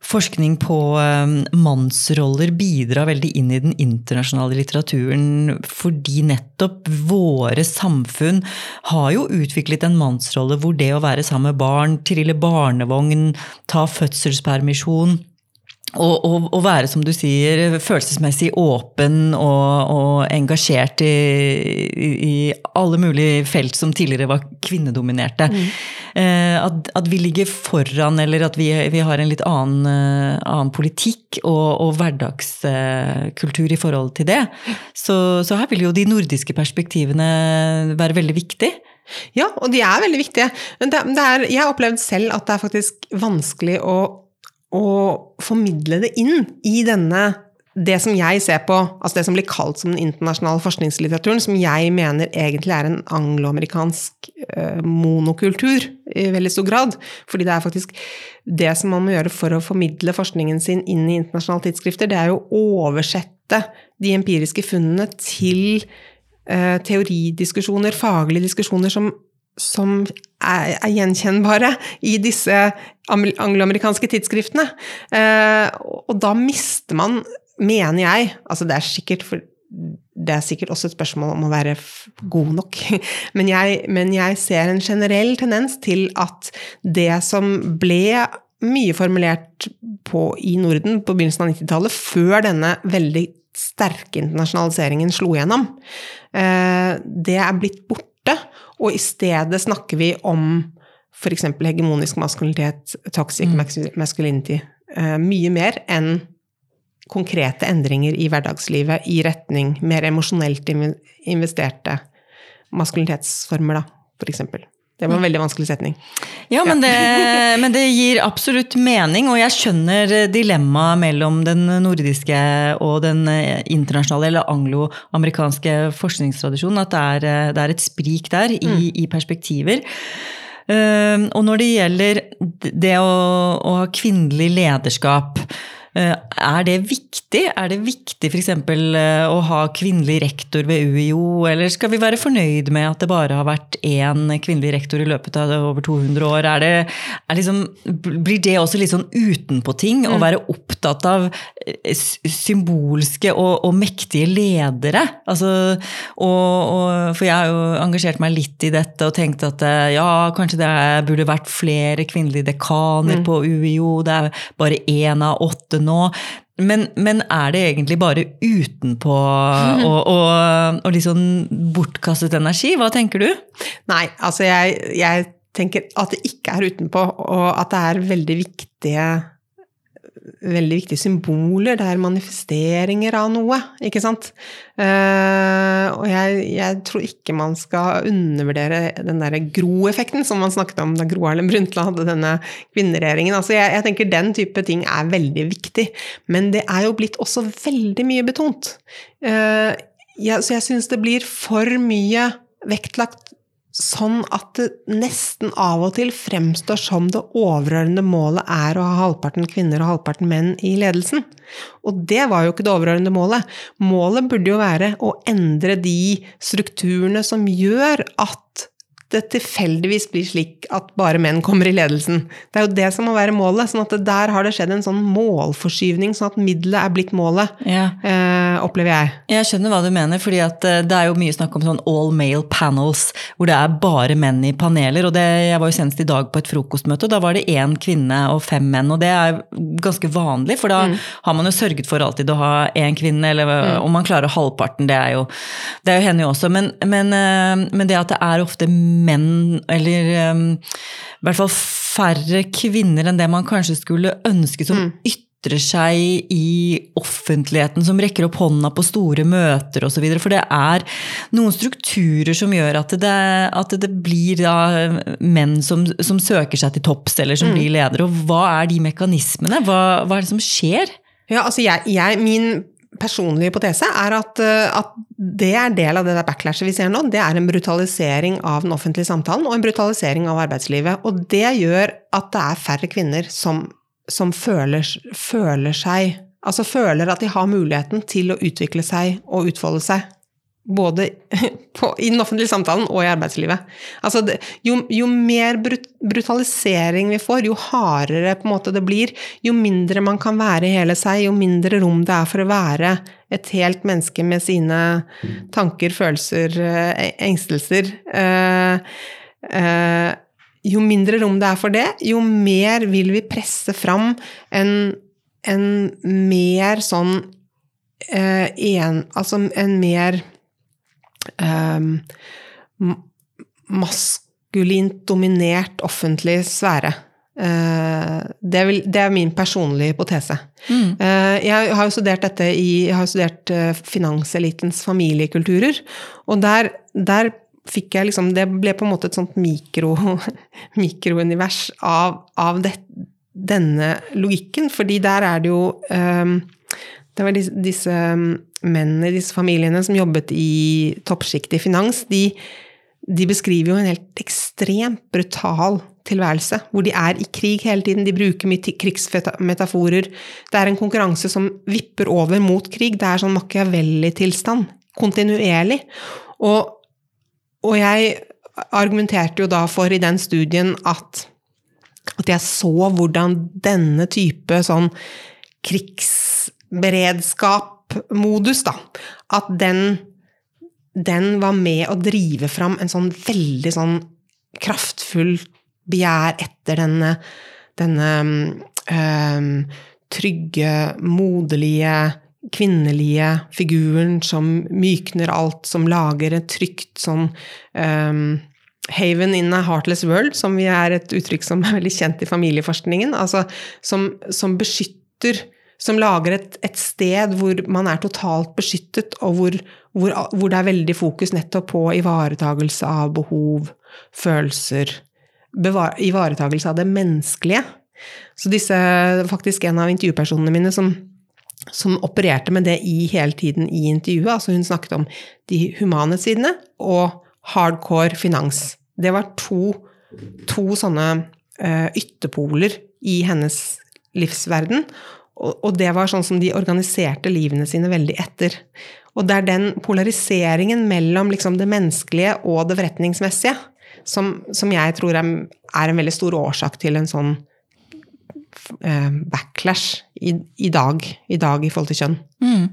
forskning på eh, mannsroller bidra veldig inn i den internasjonale litteraturen, fordi nettopp våre samfunn har jo utviklet en mannsrolle hvor det å være sammen med barn, trille barnevogn, ta fødselspermisjon og, være, som du sier, følelsesmessig åpen og, og engasjert i, i, alle mulige felt som tidligere var kvinnedominerte. Mm. Eh, at, at, vi ligger foran, eller at vi, vi har en litt annen, uh, annen politikk og, og hverdagskultur uh, i forhold til det. Så, så, her vil jo de nordiske perspektivene være veldig viktige. Ja, og de er veldig viktige. Men det, det er, jeg har opplevd selv at det er faktisk vanskelig å å formidle det inn i denne det som jeg ser på, altså det som blir kalt som den internasjonale forskningslitteraturen, som jeg mener egentlig er en angloamerikansk eh, monokultur i veldig stor grad. Fordi det er faktisk det som man må gjøre for å formidle forskningen sin inn i internasjonale tidsskrifter, det er jo å oversette de empiriske funnene til eh, teoridiskusjoner, faglige diskusjoner som som er, er, gjenkjennbare i disse angloamerikanske tidsskriftene. Eh, og da mister man, mener jeg Altså det er sikkert for det er sikkert også et spørsmål om å være god nok. Men jeg, men jeg ser en generell tendens til at det som ble mye formulert på, i Norden på begynnelsen av 90-tallet, før denne veldig sterke internasjonaliseringen slo gjennom, eh, det er blitt borte. Og i stedet snakker vi om f.eks. hegemonisk maskulinitet, toxic mm. masculinity, uh, mye mer enn konkrete endringer i hverdagslivet i retning mer emosjonelt investerte maskulinitetsformer, da, f.eks. Det var en veldig vanskelig setning. Ja, men, Det, men, det, gir absolutt mening, og jeg skjønner dilemmaet mellom den nordiske og den internasjonale eller anglo-amerikanske forskningstradisjonen. At det er, det er, et sprik der i, mm. i perspektiver. Uh, og når det gjelder det å, å ha kvinnelig lederskap Eh, er det viktig? Er det viktig f.eks. Eh, å ha kvinnelig rektor ved UiO, eller skal vi være fornøyd med at det bare har vært én kvinnelig rektor i løpet av over 200 år? Er det, er liksom, blir det også litt sånn utenpå-ting å mm. være opptatt av eh, symbolske og, og mektige ledere? Altså, og, og, for jeg har jo engasjert meg litt i dette og tenkt at ja, kanskje det burde vært flere kvinnelige dekaner mm. på UiO. Det er bare én av åtte nå. Men, men, er det egentlig bare utenpå og, og, og sånn bortkastet energi? Hva tenker du? Nei, altså jeg, jeg tenker at det ikke er utenpå, og at det er veldig viktige veldig viktige symboler. Det er manifesteringer av noe, ikke sant? Uh, og jeg, jeg, tror ikke man skal undervurdere den derre Gro-effekten som man snakket om da Gro Harlem Brundtland hadde denne kvinneregjeringen. Altså jeg, jeg, tenker den type ting er veldig viktig. Men det er jo blitt også veldig mye betont. Uh, så jeg syns det blir for mye vektlagt sånn at det nesten av og til fremstår som det overordnede målet er å ha halvparten kvinner og halvparten menn i ledelsen. Og det var jo ikke det overordnede målet. Målet burde jo være å endre de strukturene som gjør at det tilfeldigvis blir slik at bare menn kommer i ledelsen. Det er jo det som må være målet. sånn at Der har det skjedd en sånn målforskyvning, sånn at middelet er blitt målet, ja. eh, opplever jeg. Jeg skjønner hva du mener, fordi eh, det er jo mye snakk om sånn all male panels, hvor det er bare menn i paneler. og det, Jeg var jo senest i dag på et frokostmøte, og da var det én kvinne og fem menn. Og det er ganske vanlig, for da mm. har man jo sørget for alltid å ha én kvinne, eller mm. om man klarer halvparten, det er jo, det er jo henne jo også. Men, men, eh, men det at det er ofte menn, eller um, i hvert fall færre kvinner enn det man kanskje skulle ønske som mm. ytrer seg i offentligheten, som rekker opp hånda på store møter osv. For det er noen strukturer som gjør at det, at det blir da menn som, som, søker seg til topps, eller som mm. blir ledere. Og hva er de mekanismene? Hva, hva er det som skjer? Ja, altså jeg, jeg, min personlige hypotese er at, at, det er del av det der backlashet vi ser nå. Det er en brutalisering av den offentlige samtalen og en brutalisering av arbeidslivet. Og det gjør at det er færre kvinner som som føler, føler seg Altså føler at de har muligheten til å utvikle seg og utfolde seg. Både på, i den offentlige samtalen og i arbeidslivet. Altså det, jo, jo, mer brut, brutalisering vi får, jo hardere det blir, jo mindre man kan være hele seg, jo mindre rom det er for å være et helt menneske med sine tanker, følelser, eh, engstelser. Eh, eh, jo mindre rom det er for det, jo mer vil vi presse fram en, en mer sånn eh, en, Altså en mer eh, maskulint dominert offentlig sfære. Eh, det, vil, det, er min personlige hypotese. Mm. Eh, jeg har jo studert dette i jeg har studert eh, finanselitens familiekulturer, og der, der fikk jeg liksom Det ble på en måte et sånt mikro, mikrounivers av, av det, denne logikken, fordi der er det jo um, Det var disse, disse mennene i disse familiene som jobbet i toppsjiktet i finans, de, de beskriver jo en helt ekstremt brutal tilværelse, hvor de er i krig hele tiden, de bruker mye krigsmetaforer. Det er en konkurranse som vipper over mot krig, det er sånn Machiavelli-tilstand, kontinuerlig. Og og jeg argumenterte jo da for i den studien at, at jeg så hvordan denne type sånn krigsberedskap-modus, da, at den, den var med å drive fram en sånn veldig sånn kraftfull begjær etter denne, denne øh, trygge, moderlige kvinnelige figuren som mykner alt, som lager et trygt sånn um, Haven in a heartless world, som er et uttrykk som er veldig kjent i familieforskningen. Altså som, som beskytter Som lager et, et, sted hvor man er totalt beskyttet, og hvor, hvor, hvor det er veldig fokus nettopp på ivaretagelse av behov, følelser Ivaretagelse av det menneskelige. Så disse, faktisk en av intervjupersonene mine som som opererte med det i hele tiden i intervjuet. Altså hun snakket om de humane sidene og hardcore finans. Det var to, to sånne uh, ytterpoler i hennes livsverden. Og, det var sånn som de organiserte livene sine veldig etter. Og det er den polariseringen mellom liksom, det menneskelige og det forretningsmessige som, som jeg tror er, er, en veldig stor årsak til en sånn backlash i, i, dag, i dag i forhold til kjønn. Mm.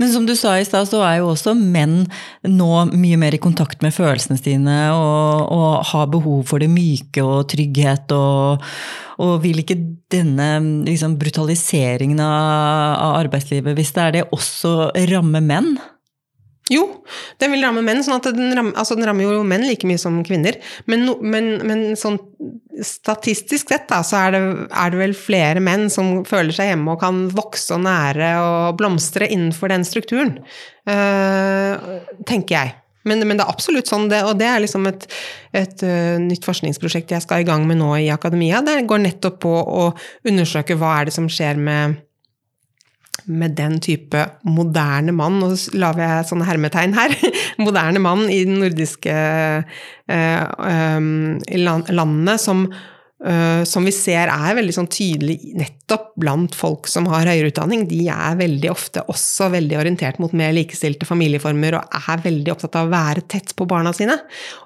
Men som du sa i stad, så er jo også menn nå mye mer i kontakt med følelsene sine og, og har behov for det myke og trygghet. Og, og vil ikke denne liksom, brutaliseringen av, av arbeidslivet, hvis det er det, også ramme menn? Jo, den vil ramme menn. sånn at den rammer, altså den rammer jo menn like mye som kvinner. Men, no, men, men sånn statistisk sett da, så er det, er det, vel flere menn som føler seg hjemme og kan vokse og nære og blomstre innenfor den strukturen. Uh, tenker jeg. Men, men, det er absolutt sånn, det, og det er liksom et, et uh, nytt forskningsprosjekt jeg skal i gang med nå i akademia. Det går nettopp på å undersøke hva er det som skjer med med den type moderne mann, og så lager jeg sånne hermetegn her, moderne mann i den nordiske eh, um, landene som, uh, som vi ser er veldig sånn tydelig nettopp blant folk som har høyere utdanning. De er veldig ofte også veldig orientert mot mer likestilte familieformer og er veldig opptatt av å være tett på barna sine.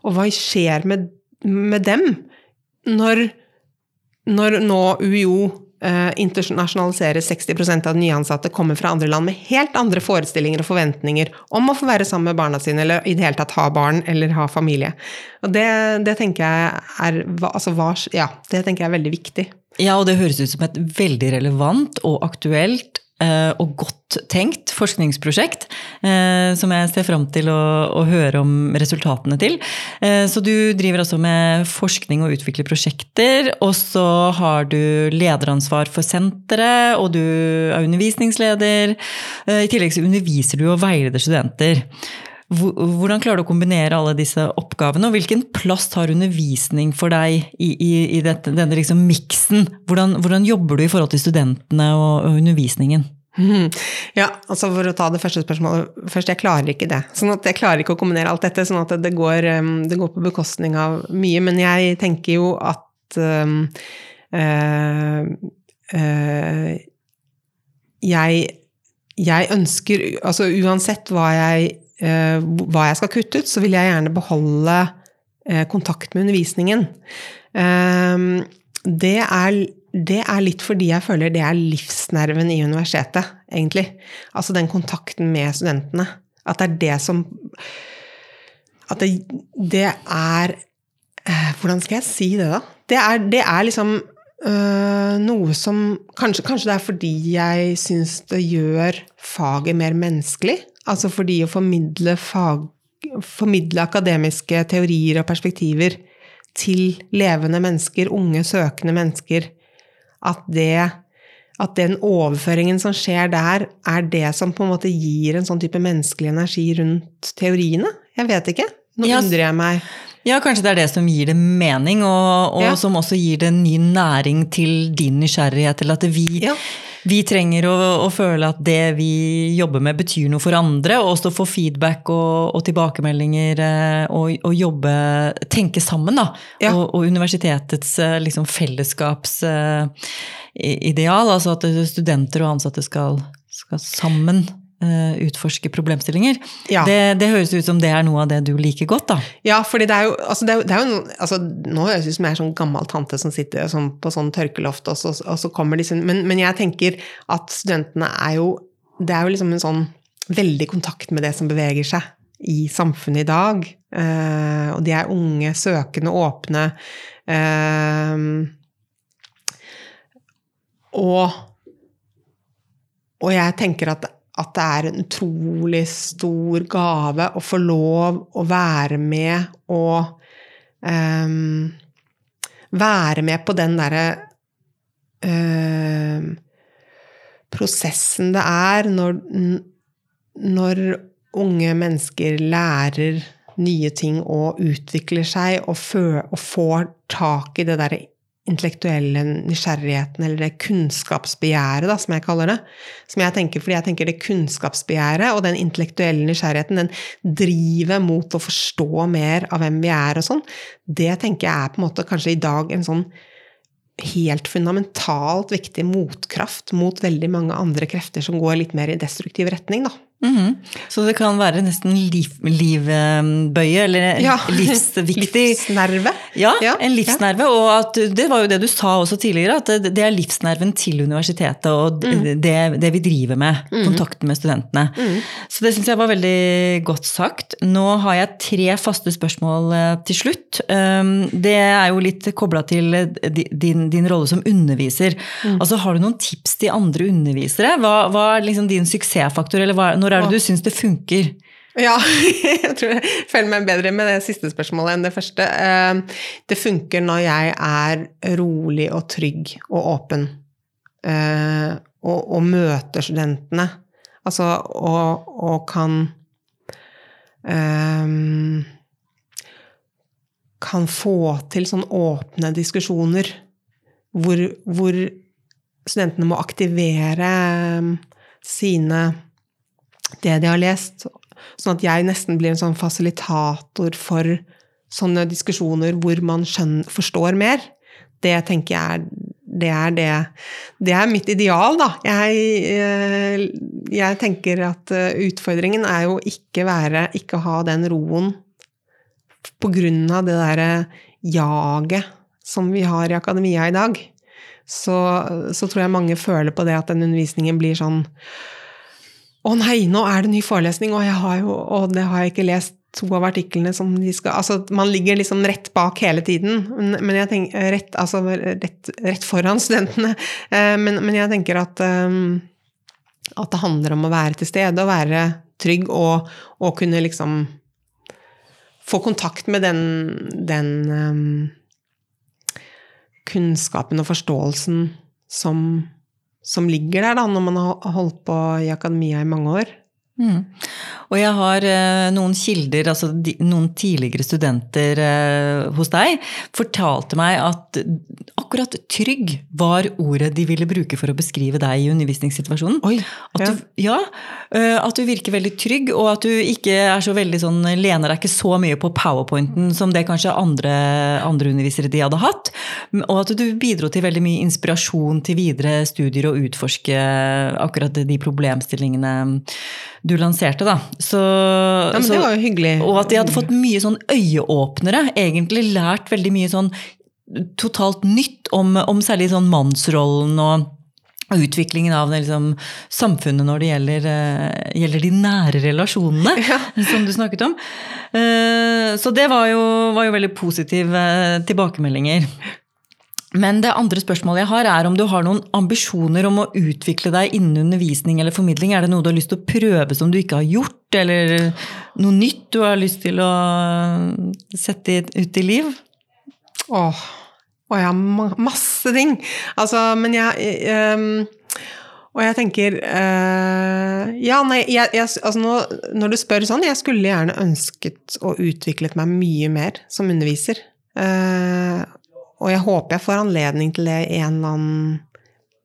Og hva skjer med, med dem når, når nå UiO uh, internasjonalisere 60% av de nyansatte kommer fra andre land med helt andre forestillinger og forventninger om å få være sammen med barna sine, eller i det hele tatt ha barn eller ha familie. Og det, det tenker jeg er altså, ja, det tenker jeg er veldig viktig. Ja, og det høres ut som et veldig relevant og aktuelt og godt tenkt forskningsprosjekt eh, som jeg ser fram til å, å høre om resultatene til. Eh, så du driver altså med forskning og utvikler prosjekter, og så har du lederansvar for senteret, og du er undervisningsleder. I tillegg så underviser du og veileder studenter. Hvordan klarer du å kombinere alle disse oppgavene, og hvilken plass har undervisning for deg i, i, i dette, denne liksom miksen? Hvordan, hvordan, jobber du i forhold til studentene og, og undervisningen? Ja, altså For å ta det første spørsmålet først, jeg klarer ikke det. Sånn at Jeg klarer ikke å kombinere alt dette, sånn at det går, um, det går på bekostning av mye. Men jeg tenker jo at øh, uh, jeg, jeg ønsker Altså uansett hva jeg hva jeg skal kutte ut, så vil jeg gjerne beholde eh, kontakt med undervisningen. Ehm, det er, det er, litt fordi jeg føler det er livsnerven i universitetet, egentlig. Altså den kontakten med studentene. At det er det som At det, det er eh, Hvordan skal jeg si det, da? Det er, det er liksom øh, noe som kanskje, kanskje, det er fordi jeg syns det gjør faget mer menneskelig. Altså fordi å formidle, fag, formidle akademiske teorier og perspektiver til levende mennesker, unge, søkende mennesker, at, det, at den overføringen som skjer der, er det som på en måte gir en sånn type menneskelig energi rundt teoriene? Jeg vet ikke. Nå ja, undrer jeg meg. Ja, kanskje det er det som gir det mening, og, og ja. som også gir det ny næring til din nysgjerrighet, eller at vi ja vi trenger å, å, føle at det vi jobber med, betyr noe for andre. Og også få feedback og, og tilbakemeldinger eh, og, og, jobbe Tenke sammen, da. Ja. Og, universitetets eh, liksom, fellesskapsideal. Altså at studenter og ansatte skal, skal sammen utforske problemstillinger. Ja. Det, det, høres ut som det er noe av det du liker godt, da. Ja, fordi det er jo, altså det er, det er jo altså, Nå høres det ut som jeg er sånn gammel tante som sitter sånn, på sånn tørkeloft, og så, og så kommer disse men, men, jeg tenker at studentene er jo Det er jo liksom en sånn veldig kontakt med det som beveger seg i samfunnet i dag. Uh, og de er unge, søkende, åpne. Uh, og, og jeg tenker at at det er en utrolig stor gave å få lov å være med og um, Være med på den derre uh, prosessen det er når, når unge mennesker lærer nye ting og utvikler seg og, får tak i det derre intellektuelle nysgjerrigheten, eller det kunnskapsbegjæret, da, som jeg kaller det. Som jeg tenker, fordi jeg tenker det kunnskapsbegjæret og den intellektuelle nysgjerrigheten, den driver mot å forstå mer av hvem vi er og sånn, det tenker jeg er på en måte kanskje i dag en sånn helt fundamentalt viktig motkraft mot veldig mange andre krefter som går litt mer i destruktiv retning, da. Mm -hmm. Så det kan være nesten liv, livbøye, eller ja. livsviktig Livsnerve. Ja, ja, en livsnerve. Og at, det var jo det du sa også tidligere, at det, det er livsnerven til universitetet og mm. det, det, vi driver med. Mm. Kontakten med studentene. Mm. Så det syns jeg var veldig godt sagt. Nå har jeg tre faste spørsmål eh, til slutt. Um, det er jo litt kobla til eh, din, din, rolle som underviser. Mm. Altså, Har du noen tips til andre undervisere? Hva, hva er liksom din suksessfaktor? eller hva, når når er det du syns det funker? Ja, jeg tror jeg føler meg bedre med det siste spørsmålet enn det første. Eh, det funker når jeg er rolig og trygg og åpen. Eh, og, og møter studentene. Altså og, og kan um, Kan få til sånn åpne diskusjoner hvor, hvor studentene må aktivere sine det de har lest. Sånn at jeg nesten blir en sånn fasilitator for sånne diskusjoner hvor man skjønner, forstår mer. Det tenker jeg er det er det. Det er mitt ideal, da. Jeg, eh, jeg tenker at eh, utfordringen er jo ikke være Ikke ha den roen på grunn av det derre jaget som vi har i akademia i dag. Så, så tror jeg mange føler på det at den undervisningen blir sånn å nei, nå er det ny forelesning, og, jo, og det har jeg ikke lest to av artiklene som de skal Altså, man ligger liksom rett bak hele tiden, men jeg tenker rett, altså, rett, rett foran studentene. Eh, men, men, jeg tenker at um, At det handler om å være til stede og være trygg og, og kunne liksom få kontakt med den, den um, kunnskapen og forståelsen som, som ligger der da, når man har holdt på i akademia i mange år. Mm. Og jeg har eh, noen kilder, altså de, noen tidligere studenter eh, hos deg, fortalte meg at akkurat trygg var ordet de ville bruke for å beskrive deg i undervisningssituasjonen. Oi, at, du, ja, at du virker veldig trygg, og at du ikke er så veldig sånn, lener deg ikke så mye på powerpointen som det kanskje andre, andre undervisere de hadde hatt. Og at du bidro til veldig mye inspirasjon til videre studier og utforske akkurat de problemstillingene du lanserte. da. Så, ja, men så, det var jo hyggelig. Og at de hadde fått mye sånn øyeåpnere. Egentlig lært veldig mye sånn totalt nytt om, om særlig sånn mannsrollen og utviklingen av liksom, samfunnet når det gjelder, uh, gjelder de nære relasjonene, ja. som du snakket om. Uh, så det var jo, var jo veldig positive tilbakemeldinger. Men det andre spørsmålet jeg har, er om du har noen ambisjoner om å utvikle deg innen undervisning eller formidling? Er det noe du har lyst til å prøve som du ikke har gjort, eller noe nytt du har lyst til å sette ut i liv? Åh, å har masse ting! Altså, men jeg um, Og jeg tenker uh, Ja, nei, jeg, jeg, altså nå, når du spør sånn, jeg skulle gjerne ønsket å utviklet meg mye mer som underviser. Uh, og jeg håper jeg får anledning til det annen,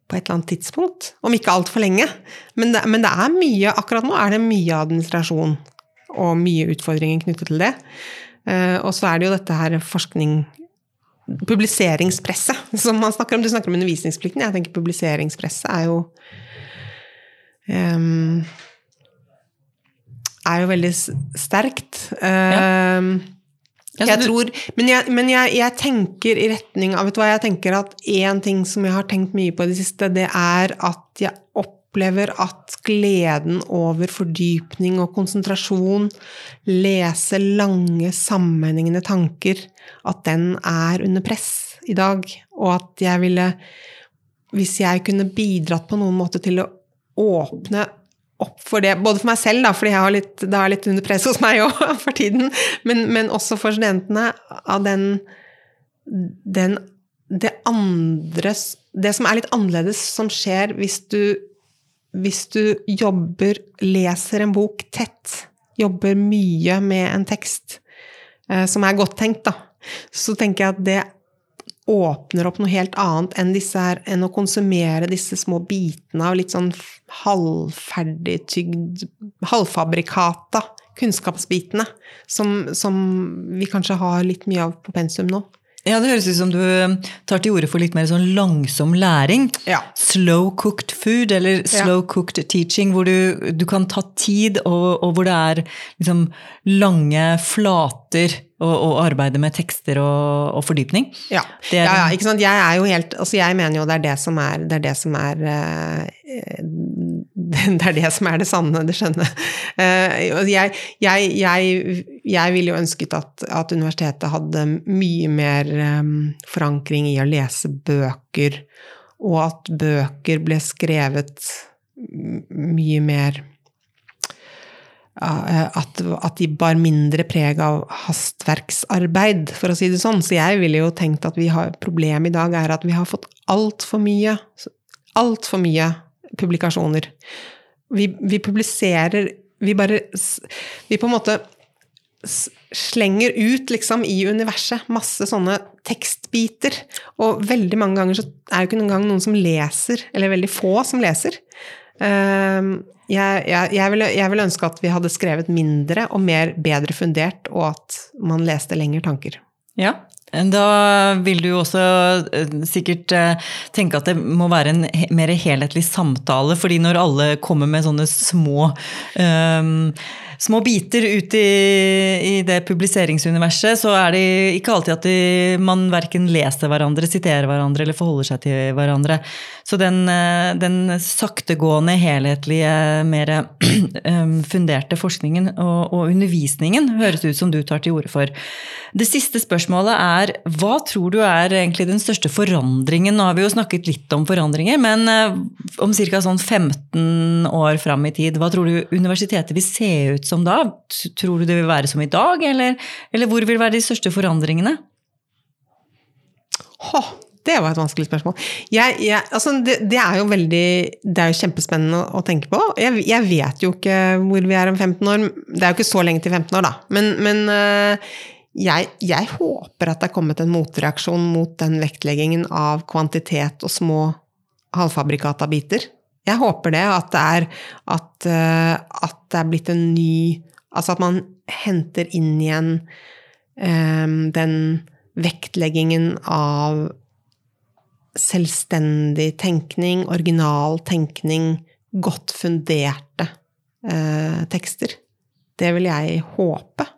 på et eller annet tidspunkt. Om ikke altfor lenge. Men det, men det, er mye Akkurat nå er det mye administrasjon og mye utfordringer knyttet til det. Uh, og så er det jo dette her forskning Publiseringspresset som man snakker om. Du snakker om undervisningsplikten. Jeg tenker publiseringspresset er jo um, Er jo veldig sterkt. Uh, ja. Jeg tror, men jeg, men jeg, jeg, tenker i retning av vet du hva, jeg tenker at én ting som jeg har tenkt mye på i det siste, det er at jeg opplever at gleden over fordypning og konsentrasjon, lese lange, sammenhengende tanker, at den er under press i dag. Og at jeg ville Hvis jeg kunne bidratt på noen måte til å åpne opp for det, både for meg selv, da, fordi litt, det er litt under press hos meg òg for tiden, men, men, også for studentene, av den, den det andre Det som er litt annerledes som skjer hvis du, hvis du jobber, leser en bok tett, jobber mye med en tekst eh, som er godt tenkt, da, så tenker jeg at det åpner opp noe helt annet enn, her, enn å konsumere disse små bitene av litt sånn halvferdigtygd Halvfabrikata kunnskapsbitene som, som vi kanskje har litt mye av på pensum nå. Ja, Det høres ut som du um, tar til orde for litt mer sånn langsom læring. Ja. Slow cooked food, eller slow ja. cooked teaching, hvor du, du, kan ta tid, og, og hvor det er liksom lange flater å arbeide med tekster og, og fordypning. Ja. Er, ja, ja, ikke sant. Jeg er jo helt Altså, jeg mener jo det er det som er Det er det som er uh, Det er det som er det sanne, det skjønne. Uh, jeg, jeg, jeg, jeg ville jo ønsket at, at, universitetet hadde mye mer um, forankring i å lese bøker, og at bøker ble skrevet mye mer Eh, at, at, de bar mindre preg av hastverksarbeid, for å si det sånn. Så jeg ville jo tenkt at vi har, problemet i dag er at vi har fått altfor mye Altfor mye publikasjoner. Vi, vi, publiserer Vi bare Vi på en måte slenger ut, liksom, i universet masse sånne tekstbiter. Og veldig mange ganger så er det ikke noen gang noen som leser, eller veldig få som leser. Um, jeg, jeg, jeg, vil, jeg, vil, ønske at vi hadde skrevet mindre og mer bedre fundert, og at man leste lengre tanker. Ja, da vil du jo også eh, sikkert eh, tenke at det må være en mer helhetlig samtale, fordi når alle kommer med sånne små um, små biter ut i, i, det publiseringsuniverset, så er det ikke alltid at de, man verken leser hverandre, siterer hverandre eller forholder seg til hverandre. Så den, eh, den saktegående, helhetlige, mer funderte forskningen og, og, undervisningen høres ut som du tar til orde for. Det siste spørsmålet er hva tror du er egentlig den største forandringen? Nå har vi jo snakket litt om forandringer, men eh, om ca. Sånn 15 år fram i tid, hva tror du universitetet vil se ut som da? Tror du det vil være som i dag, eller, eller hvor vil være de største forandringene? Åh, det var et vanskelig spørsmål. Jeg, jeg, altså det, det, er jo veldig Det er jo kjempespennende å, å tenke på. Jeg, jeg, vet jo ikke hvor vi er om 15 år. Det er jo ikke så lenge til 15 år, da. Men, men uh, jeg, håper at det er kommet en motreaksjon mot den vektleggingen av kvantitet og små halvfabrikata biter. Jeg håper det. At det er, at, uh, at det er blitt en ny Altså at man henter inn igjen um, den vektleggingen av selvstendig tenkning, original tenkning, godt funderte uh, tekster. Det vil jeg håpe.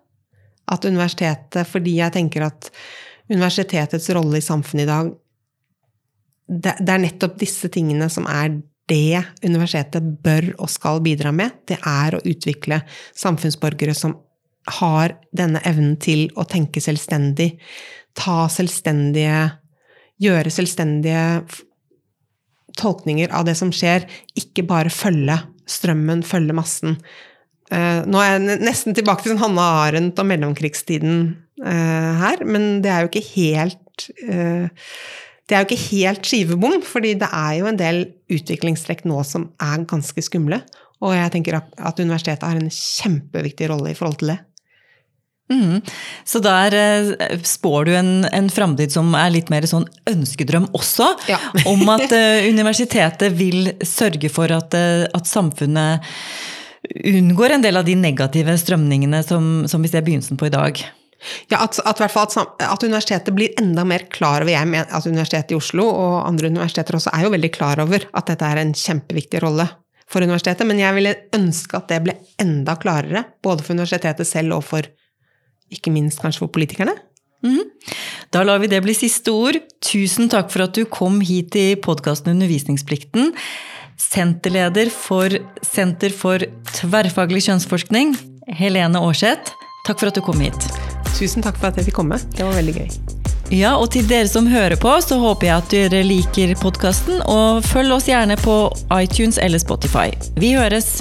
At universitetet, fordi jeg tenker at universitetets rolle i samfunnet i dag det, det er nettopp disse tingene som er det universitetet bør og skal bidra med. Det er å utvikle samfunnsborgere som har denne evnen til å tenke selvstendig, ta selvstendige gjøre selvstendige tolkninger av det som skjer, ikke bare følge strømmen, følge massen. Uh, nå er jeg nesten tilbake til sånn Hanne Arendt og mellomkrigstiden uh, her, men det er jo ikke helt uh, det er jo ikke helt skivebom, fordi det er jo en del utviklingstrekk nå som er ganske skumle. Og jeg tenker at universitetet har en kjempeviktig rolle i forhold til det. Mm. Så der eh, spår du en, en framtid som er litt mer sånn ønskedrøm også, ja. om at uh, universitetet vil sørge for at, uh, at, samfunnet unngår en del av de negative strømningene som, som vi ser begynnelsen på i dag. Ja, at, at, at, at, universitetet blir enda mer klar over Jeg mener at Universitetet i Oslo og andre universiteter også er jo veldig klar over at dette er en kjempeviktig rolle for universitetet, men jeg ville ønske at det ble enda klarere, både for universitetet selv og for ikke minst kanskje for politikerne? Mm. Da lar vi det bli siste ord. Tusen takk for at du kom hit i podkasten Undervisningsplikten. Senterleder for Senter for tverrfaglig kjønnsforskning, Helene Aarseth. Takk for at du kom hit. Tusen takk for at jeg fikk komme. Det var veldig gøy. Ja, og til dere som hører på, så håper jeg at dere liker podkasten, og følg oss gjerne på iTunes eller Spotify. Vi høres!